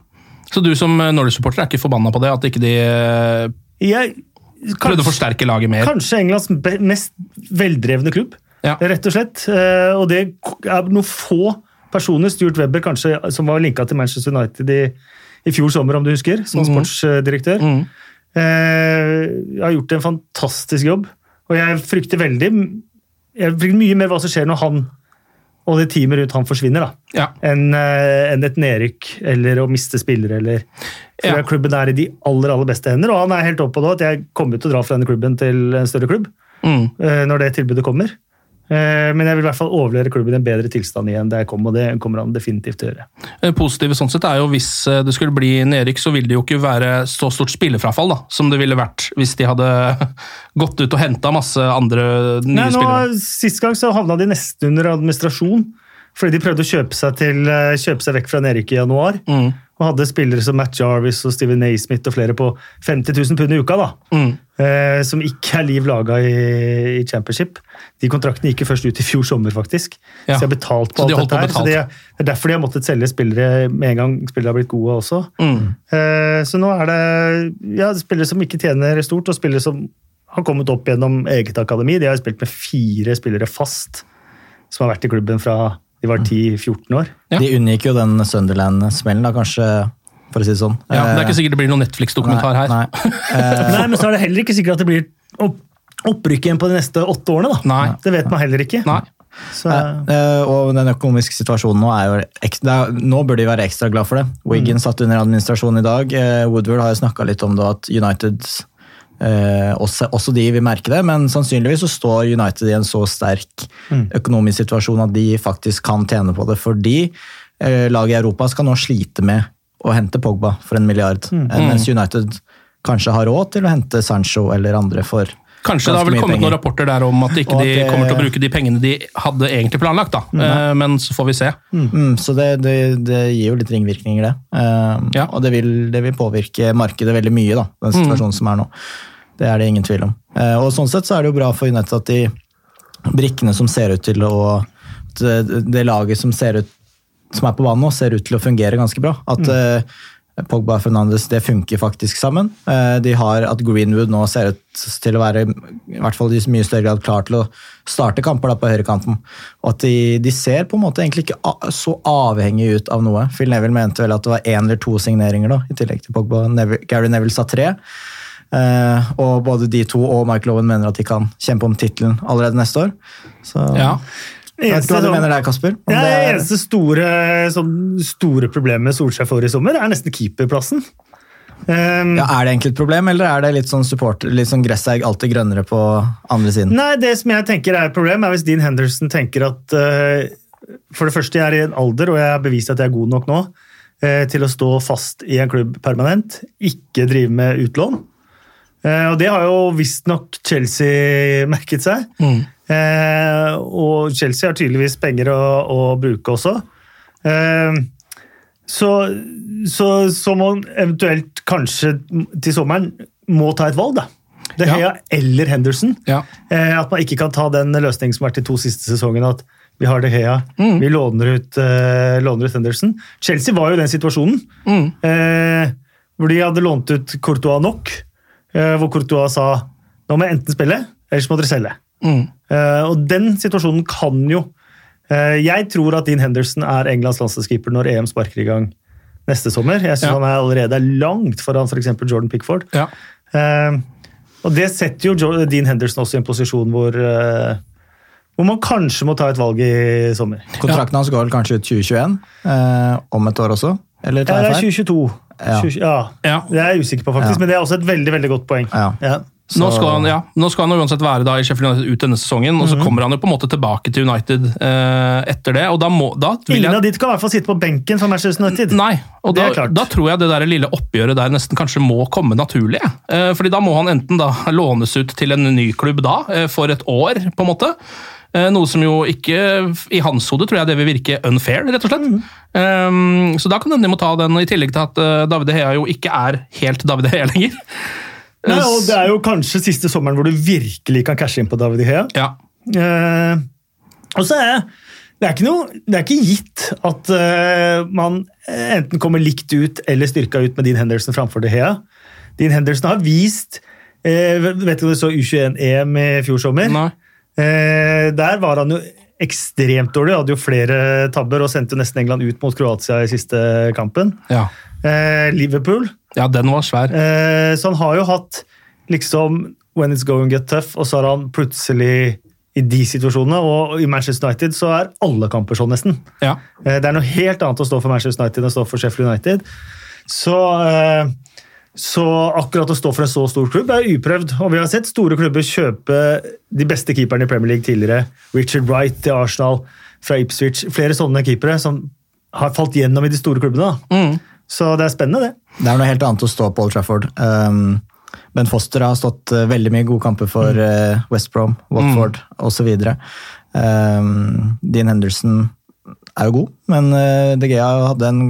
Så du som eh, Norwich-supporter er ikke forbanna på det? At ikke de eh, Jeg, prøvde å forsterke laget mer? Kanskje Englands mest veldrevne klubb, Ja. rett og slett. Eh, og det er noen få personer, Stuart Webber kanskje, som var linka til Manchester United i, i fjor sommer, om du husker, som mm. sportsdirektør. Mm. Eh, har gjort en fantastisk jobb, og jeg frykter veldig jeg frykter mye mer hva som skjer når han og det teamet rundt han forsvinner, da, Ja. enn en et nedrykk eller å miste spillere. eller for Ja. Klubben er i de aller aller beste hender, og han er helt oppe på det at jeg kommer til å dra fra denne klubben til en større klubb Mm. eh, når det tilbudet kommer. Eh, Men jeg vil i hvert fall overlevere klubben i en bedre tilstand igjen der jeg kom, og det kommer han definitivt til å gjøre. Det positive sånn sett er jo hvis eh, det skulle bli nedrykk, så vil det jo ikke være så stort spillerfrafall da, som det ville vært hvis de hadde gått ut og henta masse andre nye Nei, nå, spillere. Sist gang så havna de nesten under administrasjon, fordi de prøvde å kjøpe seg, til, eh, kjøpe seg vekk fra nedrykk i januar. Mm. Og hadde spillere som Matt Jarvis og Steven Naismith og flere på 50 000 pund i uka. da. Mm. Eh, som ikke er liv laga i, i championship. De kontraktene gikk jo først ut i fjor sommer, faktisk. Ja. Så de har betalt på de alt holdt dette her. Så de, det, det er derfor de har måttet selge spillere med en gang spillere har blitt gode også. Mm. Eh, så nå er det ja, spillere som ikke tjener stort, og spillere som har kommet opp gjennom eget akademi. De har spilt med fire spillere fast som har vært i klubben fra de var 10-14 år. Ja. De unngikk jo den Sunderland-smellen, da, kanskje, for å si det sånn. Ja, det er ikke sikkert det blir noen Netflix-dokumentar her. Nei, nei. Men så er det heller ikke sikkert at det blir opp, opprykk igjen på de neste åtte årene. da. Nei. Det vet man heller ikke. Nei. Så, Eh, og den økonomiske situasjonen nå er jo ekstra, Nå bør de være ekstra glad for det. Wigan satt under administrasjon i dag. Eh, Woodward har jo snakka litt om det, at United eh, også, også de vil merke det, men sannsynligvis så står United i en så sterk økonomisk situasjon at de faktisk kan tjene på det. Fordi eh, laget i Europa skal nå slite med å hente Pogba for en milliard. Eh, mens United kanskje har råd til å hente Sancho eller andre for Kanskje det har vel kommet penger. noen rapporter der om at ikke Og de ikke kommer til å bruke de pengene de hadde egentlig planlagt. da. Eh, Men så får vi se. Mm, så det, det, det gir jo litt ringvirkninger, det. Eh, Ja. Og det vil, det vil påvirke markedet veldig mye, da, den Mm. situasjonen som er nå. Det er det ingen tvil om. Eh, og sånn sett så er det jo bra for United at de brikkene som ser ut til å det, laget som ser ut som er på banen nå, ser ut til å fungere ganske bra. At mm. Pogba og Fernandes det funker faktisk sammen. Eh, de har At Greenwood nå ser ut til å være i hvert fall i mye større grad klar til å starte kamper da på høyrekanten. Og at de, de ser på en måte egentlig ikke så avhengig ut av noe. Phil Neville mente vel at det var én eller to signeringer, da, i tillegg til Pogba. Neville, Gary Neville sa tre. Eh, og både de to og Michael Owen mener at de kan kjempe om tittelen allerede neste år. Så Ja. jeg vet ikke hva du mener der, Kasper? Om Ja, det er- eneste store, sånn, store problemet Solskjær får i sommer, er nesten keeperplassen. Um, Ja, Er det egentlig et problem, eller er det litt sånn support, litt sånn gresset er alltid grønnere på andre siden? Nei, det som jeg tenker er et problem, er hvis Dean Henderson tenker at uh, For det første, jeg er i en alder, og jeg har bevist at jeg er god nok nå uh, til å stå fast i en klubb permanent. Ikke drive med utlån. Eh, og det har jo visstnok Chelsea merket seg. Eh, og Chelsea har tydeligvis penger å, å bruke også. Eh, så, så, så man eventuelt kanskje til sommeren må ta et valg, da. Det er Ja. Hea eller Henderson. Ja. Eh, at man ikke kan ta den løsningen som har vært de to siste sesongene. At vi har De Hea, vi låner ut, eh, låner ut Henderson. Chelsea var jo i den situasjonen. Eh, hvor de hadde lånt ut Courtois nok. Eh, hvor Courtois sa nå må jeg enten spille, eller så må dere selge. Mm. Eh, og den situasjonen kan jo eh, Jeg tror at Dean Henderson er Englands landslagskeeper når EM sparker i gang neste sommer. Jeg syns Ja. han er allerede er langt foran f.eks. Jordan Pickford. Ja. Eh, og det setter jo Dean Henderson også i en posisjon hvor, hvor man kanskje må ta et valg i sommer. Kontrakten hans går vel kanskje ut 2021? Eh, om et år også? Eller tar det jeg er Ja, 2022. er 20, ja. Ja. Det er jeg usikker på, faktisk, Ja. men det er også et veldig veldig godt poeng. Ja. Ja. Nå skal, han, ja, nå skal han uansett være da i Sheffield United ut denne sesongen, og så Mhm. kommer han jo på en måte tilbake til United eh, etter det. og da må, da vil Ingen jeg, av de kan i hvert fall sitte på benken for Manchester United. Nei, og da, da tror jeg det der lille oppgjøret der nesten kanskje må komme naturlig. Eh, fordi da må han enten da lånes ut til en ny klubb da, eh, for et år, på en måte. Eh, Noe som jo ikke, i hans hode, tror jeg det vil virke unfair, rett og slett. Mm. Um, Så da kan hende de må ta den, i tillegg til at eh, David De Hea jo ikke er helt David De Hea lenger. Nei, og det er jo kanskje siste sommeren hvor du virkelig kan cashe inn på David Hea. Ja. Uh, og så er det er ikke, noe, det er ikke gitt at uh, man enten kommer likt ut eller styrka ut med Dean Henderson framfor De Hea. Dean Henderson har vist uh, Vet du om du så U21-EM i fjor sommer? Nei. Eh, der var han jo ekstremt dårlig. Hadde jo flere tabber og sendte jo nesten England ut mot Kroatia i siste kampen. Ja. Eh, Liverpool. ja, den var svær. Eh, så han har jo hatt liksom When it's going get tough, og så har han plutselig i de situasjonene, og i Manchester United så er alle kamper sånn, nesten. Ja. Eh, Det er noe helt annet å stå for Manchester United enn å stå for Sheffield United. Så, eh, så akkurat å stå for en så stor klubb er uprøvd. Og vi har sett store klubber kjøpe de beste keeperne i Premier League tidligere. Richard Wright til Arsenal, fra Ipswich. Flere sånne keepere som har falt gjennom i de store klubbene. Mm. Så det er spennende, det. Det er noe helt annet å stå på Old Trafford. Um, ben Foster har stått eh, veldig mye gode kamper for uh, West Brom, Watford osv. Um, Dean Henderson er jo god, men uh, De Gea hadde en,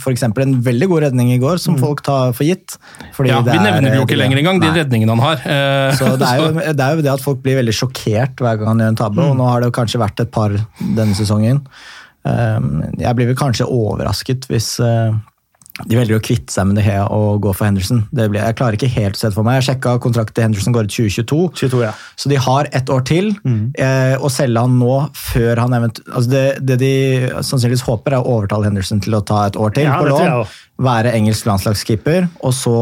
for en veldig god redning i går, som folk tar for gitt. fordi Ja, vi er, nevner jo eh, ikke lenger engang, de redningene han har. Eh, Så det er, jo, det er jo det at folk blir veldig sjokkert hver gang han gjør en tabbe, og nå har det jo kanskje vært et par denne sesongen. Jeg blir vel kanskje overrasket hvis de velger å kvitte seg med De Hea og gå for Henderson. Det blir, jeg klarer ikke helt å se det for meg. Jeg sjekka kontrakten til Henderson går ut 2022, 22, ja. så de har ett år til. Eh, å selge han nå før han eventuelt altså det, det de sannsynligvis håper, er å overtale Henderson til å ta et år til Ja, på lån. Være engelsk landslagskeeper, og så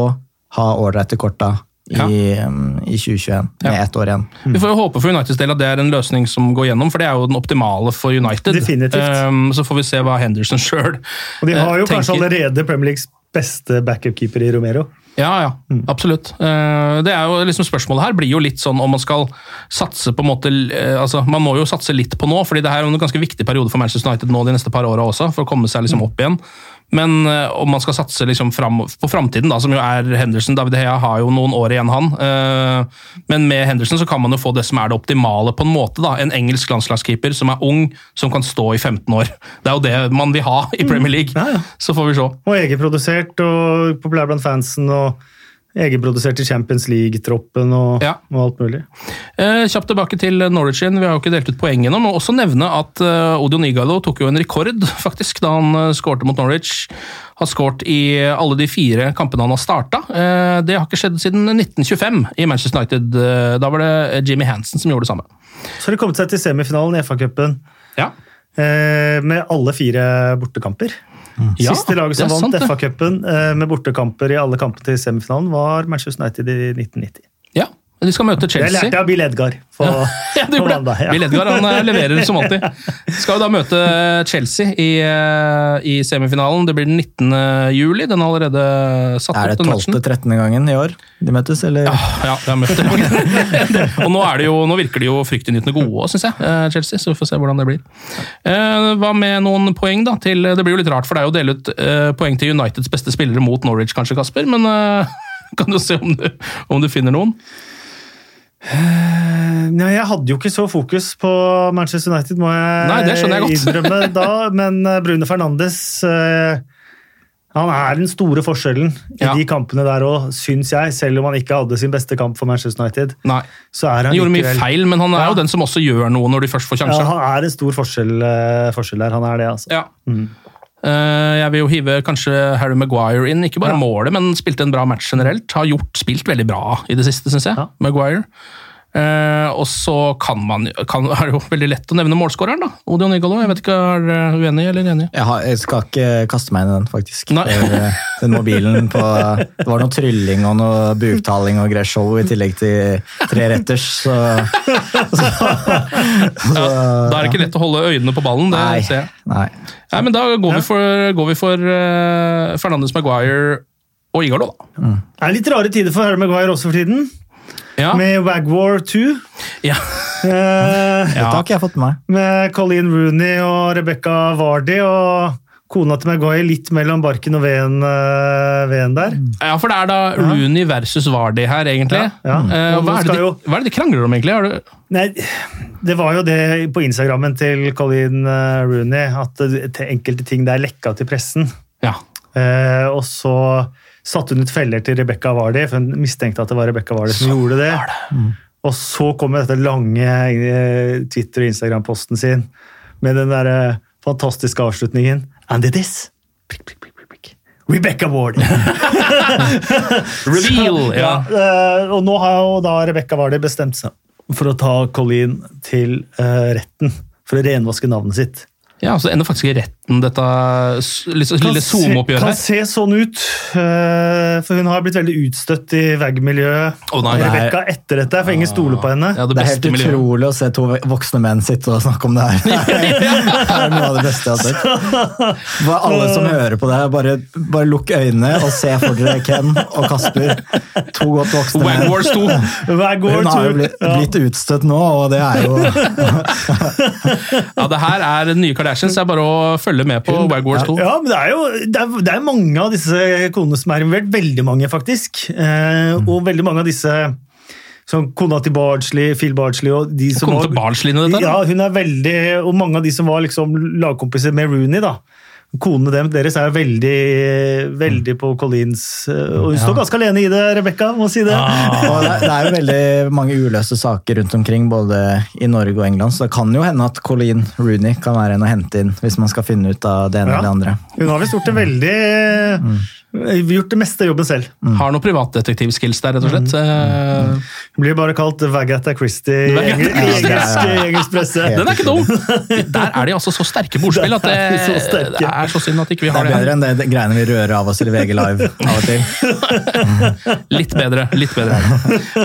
ha ålreite korta i, um, i 2021, med Ja. ett år igjen. Vi får jo håpe for Uniteds del at det er en løsning som går gjennom, for det er jo den optimale for United. Definitivt. Um, så får vi se hva Henderson sjøl Og de har jo tenker. kanskje allerede Premier Leagues beste backup-keeper i Romero. Ja, ja, absolutt. Eh, Det er jo liksom Spørsmålet her blir jo litt sånn om man skal satse på en måte eh, altså Man må jo satse litt på nå, fordi det her er en ganske viktig periode for Manchester United nå de neste par åra også, for å komme seg liksom opp igjen. Men eh, om man skal satse liksom fram, på framtiden, da, som jo er Henderson David Hea har jo noen år igjen, han. Men med Henderson så kan man jo få det som er det optimale, på en måte. da, En engelsk landslagskeeper som er ung, som kan stå i 15 år. Det er jo det man vil ha i Premier League. Ja, ja. Så får vi se. Og egenprodusert og populær blant fansen. og Egenprodusert i Champions League-troppen og, Ja. og alt mulig. Eh, kjapt tilbake til Norwich igjen. Vi har jo ikke delt ut poeng ennå. Må også nevne at eh, Odion Igalo tok jo en rekord faktisk da han uh, skårte mot Norwich. Har skåret i alle de fire kampene han har starta. Eh, det har ikke skjedd siden 1925 i Manchester United. Eh, da var det Jimmy Hansen som gjorde det samme. Så har de kommet seg til semifinalen i FA-cupen Ja, eh, med alle fire bortekamper. Ja, Siste laget som vant. FA-cupen eh, med bortekamper i alle kampene til semifinalen, var Manchester United i 1990. ja. De skal møte Det Chelsea. lærte jeg av Bill Edgar på, Ja, du på mandag. Ja. Bill Edgar han eh, leverer som alltid. Skal jo da møte Chelsea i, eh, i semifinalen. Det blir den 19. juli. Den er allerede satt Er det opp, den matchen. 12.-13. gangen i år de møtes, eller? Ja, jeg har møtt det. og nå, er det jo, nå virker de jo fryktinngytende gode òg, syns jeg, eh, Chelsea. Så vi får se hvordan det blir. Eh, Hva med noen poeng, da? Til, det blir jo litt rart, for det er jo å dele ut eh, poeng til Uniteds beste spillere mot Norwich, kanskje, Kasper. Men eh, kan du se om du, om du finner noen? Nei, jeg hadde jo ikke så fokus på Manchester United, må jeg Nei, jeg innrømme da. Men Brune Bruno Fernandes eh, han er den store forskjellen i Ja. de kampene der òg, syns jeg. Selv om han ikke hadde sin beste kamp for Manchester United. Nei. Så han Han gjorde mye feil, men han er Ja. jo den som også gjør noe når de først får Ja, han er en stor forskjell, eh, forskjell der. Han er det, altså. Ja. Eh, Jeg vil jo hive kanskje Harry Maguire inn. Ikke bare Ja. målet, men spilte en bra match generelt. Har gjort, spilt veldig bra i det siste, syns jeg. Ja. Maguire. Eh, og så kan man, kan, er det jo veldig lett å nevne målskåreren, da. Odion Igalo. Jeg vet ikke, Er du uenig eller enig? Jeg, har, jeg skal ikke kaste meg inn i den, faktisk. Nei. For, eh, den mobilen på Det var noe trylling og noe buktaling og greier show i tillegg til tre retters, så, så, så Da er det ikke lett å holde øynene på ballen. det Nei. ser jeg. Nei. Nei, men Da går vi for, går vi for uh, Fernandes Maguire og Igalo, da. Det er litt rare tider for Herre Maguire også for tiden. Ja. med Wagwar 2. Ja. Eh, Dette har ikke jeg fått med meg. med Colleen Rooney og Rebecca Vardy. og Kona til Maguire litt mellom barken og veden, eh, veden der. ja, for det er da Rooney versus Vardy her, egentlig. Ja, ja. Eh, hva, er de, hva er det de krangler om, egentlig? Nei, det var jo det på Instagrammen til Colleen eh, Rooney, at enkelte ting der lekka til pressen. ja. Eh, og så satte hun ut feller til Rebekka Vardy, for hun mistenkte at det var Rebekka Vardy som gjorde det. Og så kom dette lange eh, Twitter- og Instagram-posten sin med den der eh, fantastiske avslutningen. And it is prik, prik, prik, prikk. Rebecca Vardy! Reveal! Ja. ja. og nå har jo da Rebekka Vardy bestemt seg for å ta Colleen til eh, retten for å renvaske navnet sitt. ja, så ender faktisk i retten, dette s- lille zoom-oppgjøret. Kan se sånn ut, eh, for hun har blitt veldig utstøtt i VAG-miljøet. Oh. Rebekka etter dette, for ingen stoler på henne. Ja, det Det er helt miljøet. utrolig å se to voksne menn sitte og snakke om det her. Det er noe av det beste jeg har sett. Bare alle som hører på det, bare, bare lukk øynene og se for dere Ken og Kasper. To godt voksne menn. Wagwars 2. Wagwar Hun har jo blitt, blitt utstøtt nå, og det er jo Ja, det her er nye Kardashians. Det er bare å følge med på Wagwars 2. Ja, men det er jo det er, det er mange av disse konene som er involvert. Veldig mange, faktisk. Eh, og veldig mange av disse som kona til Bardsley, Phil Bardsley og de som Kona var- til Bardsley nå, dette? Ja, hun er veldig Og mange av de som var liksom lagkompiser med Rooney, da. Konene deres er veldig, veldig på Collins. eh, Og hun står ganske alene i det, Rebekka, må si det. Og det, det er jo veldig mange uløste saker rundt omkring, både i Norge og England, så det kan jo hende at Colleen Rooney kan være en å hente inn hvis man skal finne ut av det ene Ja. eller det andre. Hun har visst gjort det veldig Gjort det meste av jobben selv. Har noen privatdetektivskills der, rett og slett. Mm. Mm. Blir bare kalt Vagatha Christie i engelsk, Christie. engelsk, presse. Den er ikke dum! Der er de altså så sterke bordspill at det, er det er så synd at ikke vi har det. det er bedre enn det, greiene vi rører av oss i VG Live av og til. Litt bedre. litt bedre.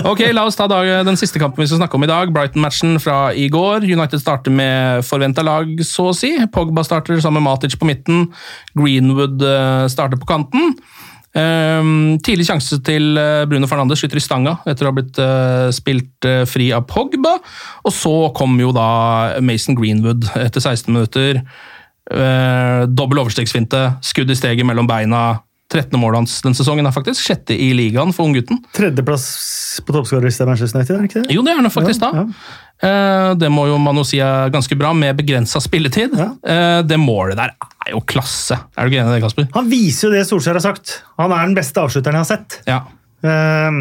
Ok, La oss ta dag, den siste kampen vi skal snakke om i dag. Brighton-matchen fra i går. United starter med forventa lag, så å si. Pogba starter sammen med Matic på midten. Greenwood eh, starter på kanten. Ehm, tidlig sjanse til eh, Bruno Fernandes skyter i stanga etter å ha blitt eh, spilt eh, fri av Pogba. Og så kom jo da Mason Greenwood etter 16 minutter. Uh, dobbel overstegsfinte, skudd i steget mellom beina. 13. målet hans den sesongen er faktisk sjette i ligaen for unggutten. Tredjeplass på toppskårerlista i Manchester United, er det ikke det? Jo, det er han faktisk da. Ja, Eh, det må jo man jo si er ganske bra, med begrensa spilletid. Ja. det målet der er jo klasse. Er du ikke enig i det, Kasper? Han viser jo det Solskjær har sagt. Han er den beste avslutteren jeg har sett. Ja. Ehm,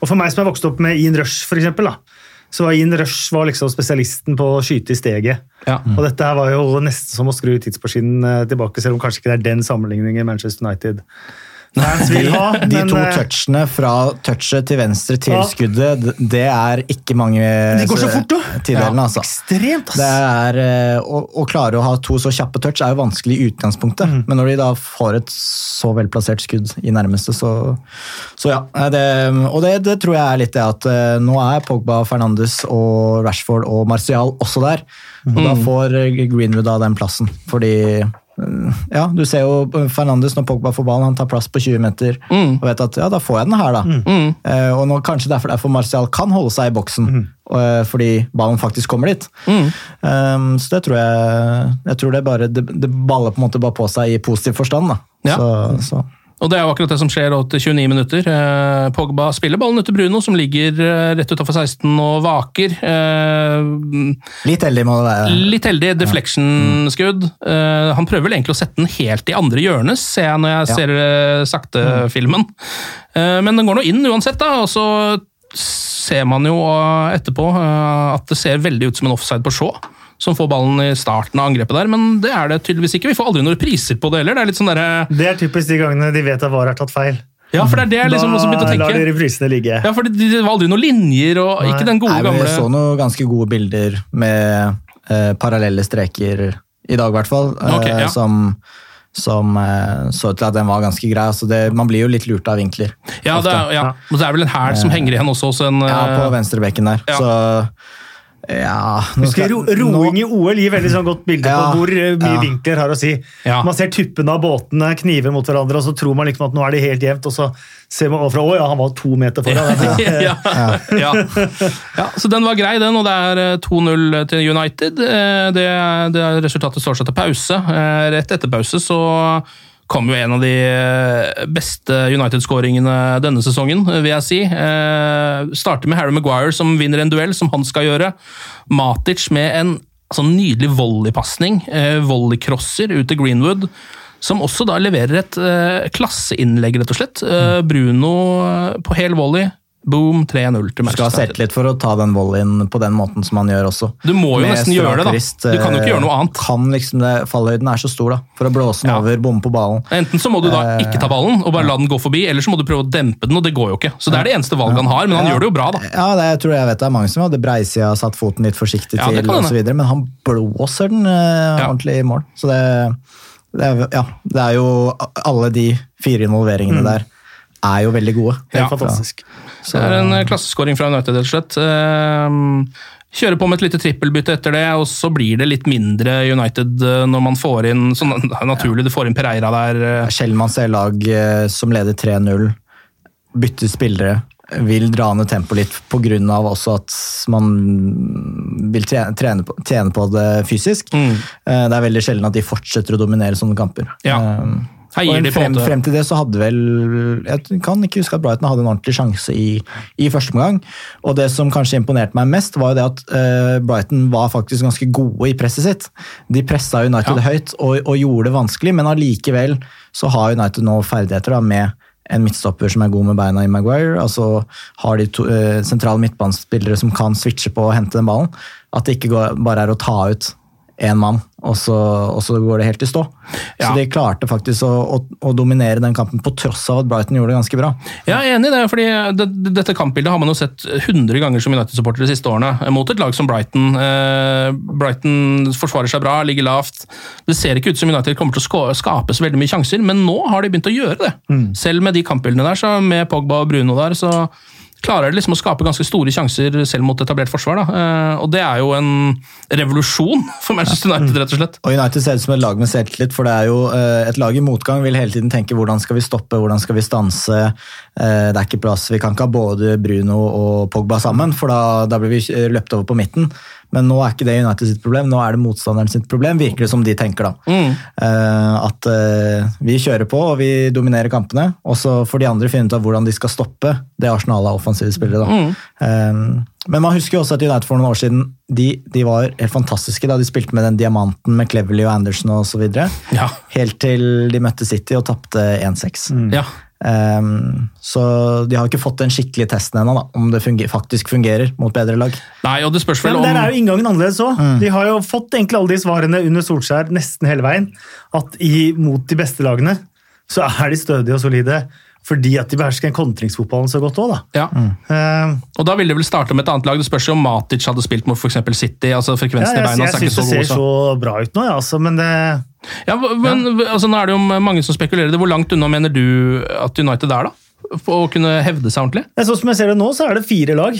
og for meg som har vokst opp med Ian Rush, for eksempel, da, så var Ian Rush var liksom spesialisten på å skyte i steget. Ja. Og dette her var jo nesten som å skru tidsmaskinen eh, tilbake, selv om kanskje ikke det er den sammenligningen Manchester United fans vil ha. De men, to eh, touchene fra touchet til venstre til Ja. skuddet, det er ikke mange De går så fort, da! tildelene, altså. Ekstremt, ass! Det er, eh, å, å klare å ha to så kjappe touch er jo vanskelig i utgangspunktet, Mm. men når de da får et så velplassert skudd i nærmeste, så, så ja. eh, Det, og det, det tror jeg er litt det at eh, nå er Pogba, Fernandes og Rashford og Martial også der, og da Mm. får eh, Greenwood da den plassen, fordi eh, ja, du ser jo Fernandes når Pogba får ballen, han tar plass på 20 meter og vet at ja, da får jeg den her, da. Mm. Uh, og nå, kanskje derfor, derfor Martial kan holde seg i boksen, eh, fordi ballen faktisk kommer dit. Um, så det tror jeg Jeg tror det bare det, det baller på en måte bare på seg i positiv forstand. da. Ja. Så, så. Og det er jo akkurat det som skjer til 29 minutter. Eh, Pogba spiller ballen ut til Bruno, som ligger eh, rett utafor 16 og vaker. Eh, Litt heldig må det være. Litt heldig deflection-skudd. Eh, han prøver vel egentlig å sette den helt i andre hjørnet, ser jeg når jeg ser sakte filmen. Eh, men den går nå inn uansett, da, og så ser man jo etterpå at det ser veldig ut som en offside på Shaw. Som får ballen i starten av angrepet der, men det er det tydeligvis ikke. Vi får aldri noen priser på det heller. Det er litt sånn der, Det er typisk de gangene de vet at VAR har tatt feil. Ja, for det er det jeg liksom også begynte å Da lar de tenke. reprisene ligge. Ja, for det, det var aldri noen linjer, og ikke den gode Nei, men gamle Jeg så noen ganske gode bilder med eh, parallelle streker i dag, i hvert fall. eh, Ok, ja. Som, som eh, så ut til at den var ganske grei. Altså det, man blir jo litt lurt av vinkler. Ja, det er, ja. Og det er vel en hæl som henger igjen også en Ja, på eh, venstrebekken der. Ja. Så Ja, nå Husker ro Roing i OL gir veldig sånn godt bilde Ja, på hvor eh, mye ja. vinkler har å si. Ja. Man ser tuppene av båtene kniver mot hverandre, og så tror man liksom at nå er det helt jevnt, og så ser man overfra å ja, han var to meter foran. ja, ja. ja, så den var grei, den, og det er eh, 2-0 til United. Eh, Det, det resultatet står seg til pause. Eh, Rett etter pause så kom jo en av de eh, beste United-skåringene denne sesongen, vil jeg si. Eh, Starter med Harry Maguire som vinner en duell, som han skal gjøre. Matic med en altså, nydelig volleypasning, eh, volleycrosser ut til Greenwood. Som også da leverer et eh, klasseinnlegg, rett og slett. Eh, Bruno eh, på hel volley. Boom, 3-0 til Du skal ha sett litt selvtillit for å ta den volleyen på den måten som han gjør også. Du må jo Med nesten gjøre det, da. Du kan jo ikke gjøre noe eh, annet. Kan liksom det, Fallhøyden er så stor da, for å blåse den Ja. over, bomme på ballen. Enten så må du da Eh, ikke ta ballen og bare la den gå forbi, eller så må du prøve å dempe den, og det går jo ikke. Så det er det eneste valget han har, men han Ja. gjør det jo bra, da. Ja, det, jeg tror jeg vet det er mange som hadde breisida satt foten litt forsiktig Ja, til, osv., men han blåser den eh, ordentlig i mål. Så det, det, er, ja, det er jo Alle de fire involveringene der er jo veldig gode. Ja. Fantastisk. Det er en eh, klasseskåring fra United, rett og slett. Ehm, Kjører på med et lite trippelbytte etter det, og så blir det litt mindre United eh, når man får inn er Naturlig, du får inn Pereira der. eh, Sjelden man ser lag eh, som leder 3-0, bytter spillere, vil dra ned tempoet litt pga. også at man vil trene, på, tjene på det fysisk. Mm. Eh, Det er veldig sjelden at de fortsetter å dominere sånne kamper. Ja. Eh, Her og frem, frem til det så hadde vel Jeg kan ikke huske at Brighton hadde en ordentlig sjanse i, i første omgang. Og det som kanskje imponerte meg mest, var jo det at uh, Brighton var faktisk ganske gode i presset sitt. De pressa United Ja. høyt og, og gjorde det vanskelig, men allikevel så har United nå ferdigheter da, med en midtstopper som er god med beina i Maguire. altså Har de to, uh, sentrale midtbanespillere som kan switche på og hente den ballen. At det ikke går, bare er å ta ut én mann, og så, og så går det helt i stå. Ja. Så de klarte faktisk å, å, å dominere den kampen, på tross av at Brighton gjorde det ganske bra. Jeg er enig i det, fordi det, det- dette kampbildet har man jo sett 100 ganger som United-supporter de siste årene, mot et lag som Brighton. Eh, Brighton forsvarer seg bra, ligger lavt. Det ser ikke ut som United kommer til å ska- skape så veldig mye sjanser, men nå har de begynt å gjøre det. Selv med de kampbildene der, så med Pogba og Bruno der, så klarer de liksom å skape ganske store sjanser selv mot etablert forsvar. Da. Eh, og det er jo en revolusjon for Manchester United, rett og slett. Og United ser ut som et lag med selvtillit, for det er jo eh, et lag i motgang vil hele tiden tenke hvordan skal vi stoppe, hvordan skal vi stanse. Eh, det er ikke plass, Vi kan ikke ha både Bruno og Pogba sammen, for da, da blir vi løpt over på midten. Men nå er ikke det United sitt problem, nå er det motstanderen sitt problem, virker det som de tenker. da. Eh, at uh, vi kjører på og vi dominerer kampene, og så får de andre finne ut av hvordan de skal stoppe det Arsenal er offensive spillere. da. Eh, men man husker jo også at United for noen år siden de, de var helt fantastiske da de spilte med den diamanten med Cleverly og Anderson osv. Ja. Helt til de møtte City og tapte 1-6. Ja. Um, så de har ikke fått den skikkelige testen ennå, om det funger, faktisk fungerer mot bedre lag. Nei, og det spørs Ja, vel men om Der er jo inngangen annerledes òg. De har jo fått egentlig alle de svarene under Solskjær nesten hele veien. At i, mot de beste lagene så er de stødige og solide. Fordi at de behersker kontringsfotballen så godt òg, da. ja. Eh, Og da ville det vel starte med et annet lag. Det spørs jo om Matic hadde spilt mot eksempel City. altså ja, Frekvensen i jeg beina jeg jeg syns det ser Så. så bra ut nå, ja, altså, men det Ja, men altså, Nå er det jo mange som spekulerer det. Hvor langt unna mener du at United er, da? For å kunne hevde seg ordentlig? Ja, Sånn som jeg ser det nå, så er det fire lag.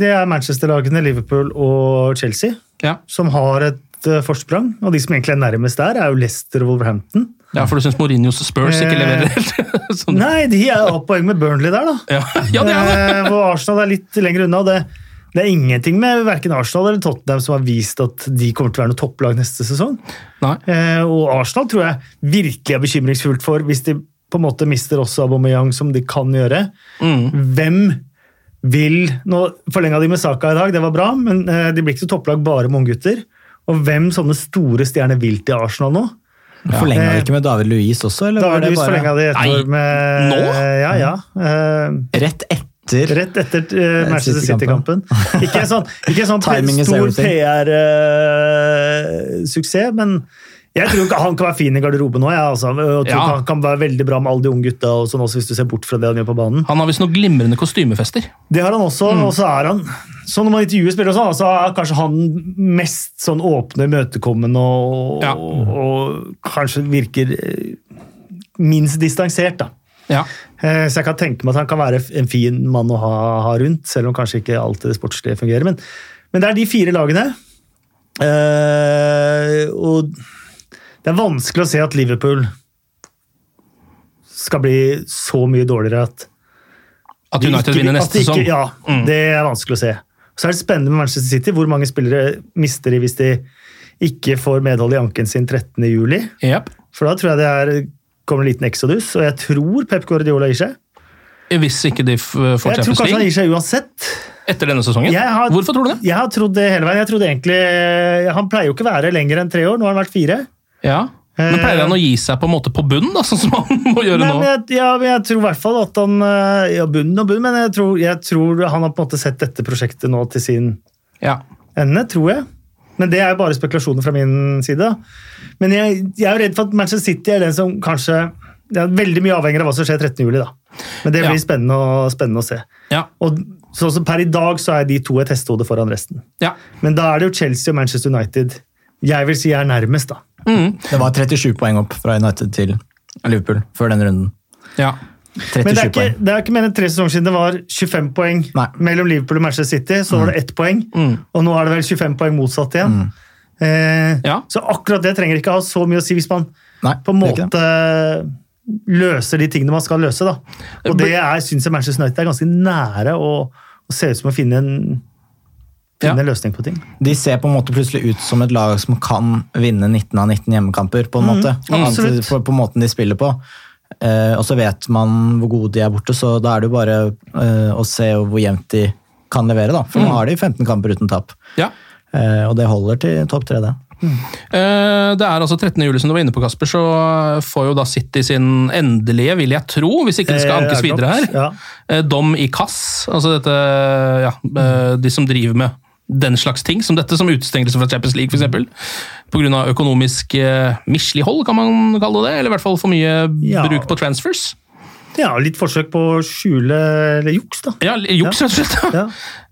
Det er Manchester-lagene, Liverpool og Chelsea, Ja, som har et uh, forsprang. Og de som egentlig er nærmest der, er jo Leicester og Wolverhampton. ja For du syns Mourinhos Spurs ikke Eh, leverer helt? sånn. Nei, de er jo poeng med Burnley der, da. Ja, ja, det er det! Eh, Hvor Arsenal er litt lenger unna. og Det, det er ingenting med verken Arsenal eller Tottenham som har vist at de kommer til å være noe topplag neste sesong. Nei. Eh, Og Arsenal tror jeg virkelig er bekymringsfullt for hvis de på en måte mister også Aubameyang, som de kan gjøre. Mm. Hvem vil Nå forlenga de med Saka i dag, det var bra, men eh, de blir ikke så topplag bare med unggutter. Og hvem sånne store stjerner vil til Arsenal nå? Forlenga Eh, de ikke med David Luiz også? Eller David Louise bare forlenga de et år med nå? Ja, ja. Eh, rett etter? Rett etter uh, Manchester City-kampen. Ikke en sånn, ikke en sånn Timing stor. PR-suksess, men jeg tror ikke han kan være fin i garderoben nå. Jeg, altså. Jeg tror Ja. Han kan være veldig bra med alle de unge gutta, og sånn også hvis du ser bort fra det han gjør på banen. Han har visst noen glimrende kostymefester. Det har han også, Mm. og så er han så når man intervjuer spillere, så altså, er kanskje han mest sånn åpne, imøtekommende og, Ja. og kanskje virker eh, minst distansert. da. Ja. Eh, Så jeg kan tenke meg at han kan være en fin mann å ha, ha rundt, selv om kanskje ikke alltid det sportslige fungerer. Men, Men det er de fire lagene. Eh, og det er vanskelig å se at Liverpool skal bli så mye dårligere at At United vinner neste sesong. Ja, Mm. det er vanskelig å se. Så er det spennende med Manchester City. Hvor mange spillere mister de hvis de ikke får medhold i anken sin 13. juli? Yep. For da tror jeg det er, kommer en liten exodus, og jeg tror Pep Guardiola gir seg. Hvis ikke de får Champions League? Jeg tror kanskje han gir seg uansett. etter denne sesongen. Har- Hvorfor tror du det? Jeg har trodd det hele veien. Jeg trodde egentlig, Han pleier jo ikke å være lenger enn tre år. Nå har han vært fire. Ja. Men pleier han å gi seg på en måte på bunnen, da, sånn som han må gjøre Nei, nå? men jeg, ja, men jeg tror i hvert fall at han eh, Ja, bunnen og bunnen, men jeg tror, jeg tror han har på en måte sett dette prosjektet nå til sin Ja. ende, tror jeg. Men det er jo bare spekulasjoner fra min side. Men jeg, jeg er jo redd for at Manchester City er den som kanskje det er Veldig mye avhengig av hva som skjer 13. juli, da. Men det Ja. blir spennende, å, spennende å se. Ja. Og sånn som Per i dag så er de to et hestehode foran resten. ja. Men da er det jo Chelsea og Manchester United jeg vil si er nærmest, da. Det var 37 poeng opp fra United til Liverpool før den runden. ja. 37 Men det er, ikke, poeng. det er ikke mer enn tre sesonger siden det var 25 poeng Nei. mellom Liverpool og Manchester City. Så var det ett poeng, og nå er det vel 25 poeng motsatt igjen. Eh, Ja. Så akkurat det trenger ikke ha så mye å si hvis man Nei, på en måte løser de tingene man skal løse. da. Og det er, syns jeg Manchester United er ganske nære å, å se ut som å finne en, finne Ja. løsning på ting. De ser på en måte plutselig ut som et lag som kan vinne 19 av 19 hjemmekamper, på en måte. Mm, på, på måten de spiller på. Eh, og så vet man hvor gode de er borte, så da er det jo bare eh, å se hvor jevnt de kan levere. da. For Mm. nå har de 15 kamper uten tap. ja. Eh, og det holder til topp tre, det. Eh, Det er altså 13. juli, som du var inne på, Kasper, så får jo da City sin endelige, vil jeg tro, hvis ikke det skal Eh, ankes er videre her. Ja. eh, dom i kass. Altså dette, ja, de som driver med den slags ting, som dette, som utestengelse fra Champions League f.eks. Pga. økonomisk eh, mislighold, kan man kalle det, eller i hvert fall for mye Ja. bruk på transfers. ja, litt forsøk på å skjule eller juks, da. Ja, juks, rett og slett. Ja.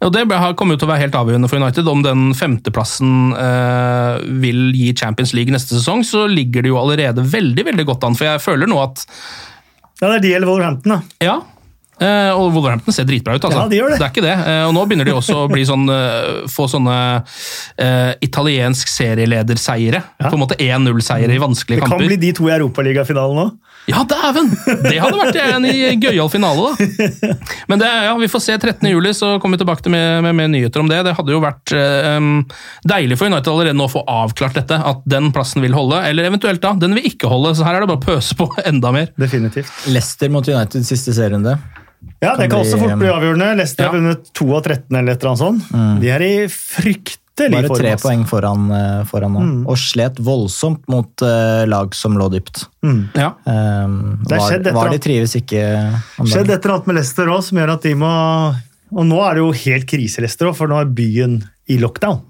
Og det kommer jo til å være helt avgjørende for United. Om den femteplassen eh, vil gi Champions League neste sesong, så ligger det jo allerede veldig veldig godt an. For jeg føler nå at Ja, det er de eller Wolverhampton, da. Ja. Eh, og Wolverhampton ser dritbra ut, altså. Ja, de gjør det. er ikke det. Eh, og nå begynner de også å bli sånn, eh, få sånne italiensk serielederseiere. På en måte 1-0-seiere i vanskelige kamper. Det kan kamper. bli de to i Europaligafinalen òg. Ja, dæven! Det hadde vært en i gøyal finale, da. Men det, ja, vi får se 13. juli, så kommer vi tilbake til med, med mer nyheter om det. Det hadde jo vært um, deilig for United allerede nå å få avklart dette, at den plassen vil holde, eller eventuelt da, den vil ikke holde. Så her er det bare å pøse på enda mer. Definitivt. Leicester mot United siste serierunde. Ja, det Kan kan også bli- fort bli avgjørende. Leicester har vunnet 2 av 13 eller et eller annet sånt. De er i fryktelig Bare tre form, poeng foran, eh, foran nå. Og slet voldsomt mot uh, lag som lå dypt. Ja. Um, var, var de trives ikke Det skjedde et eller annet med Leicester òg som gjør at de må Og nå er det jo helt krise, Leicester for nå er byen i lockdown.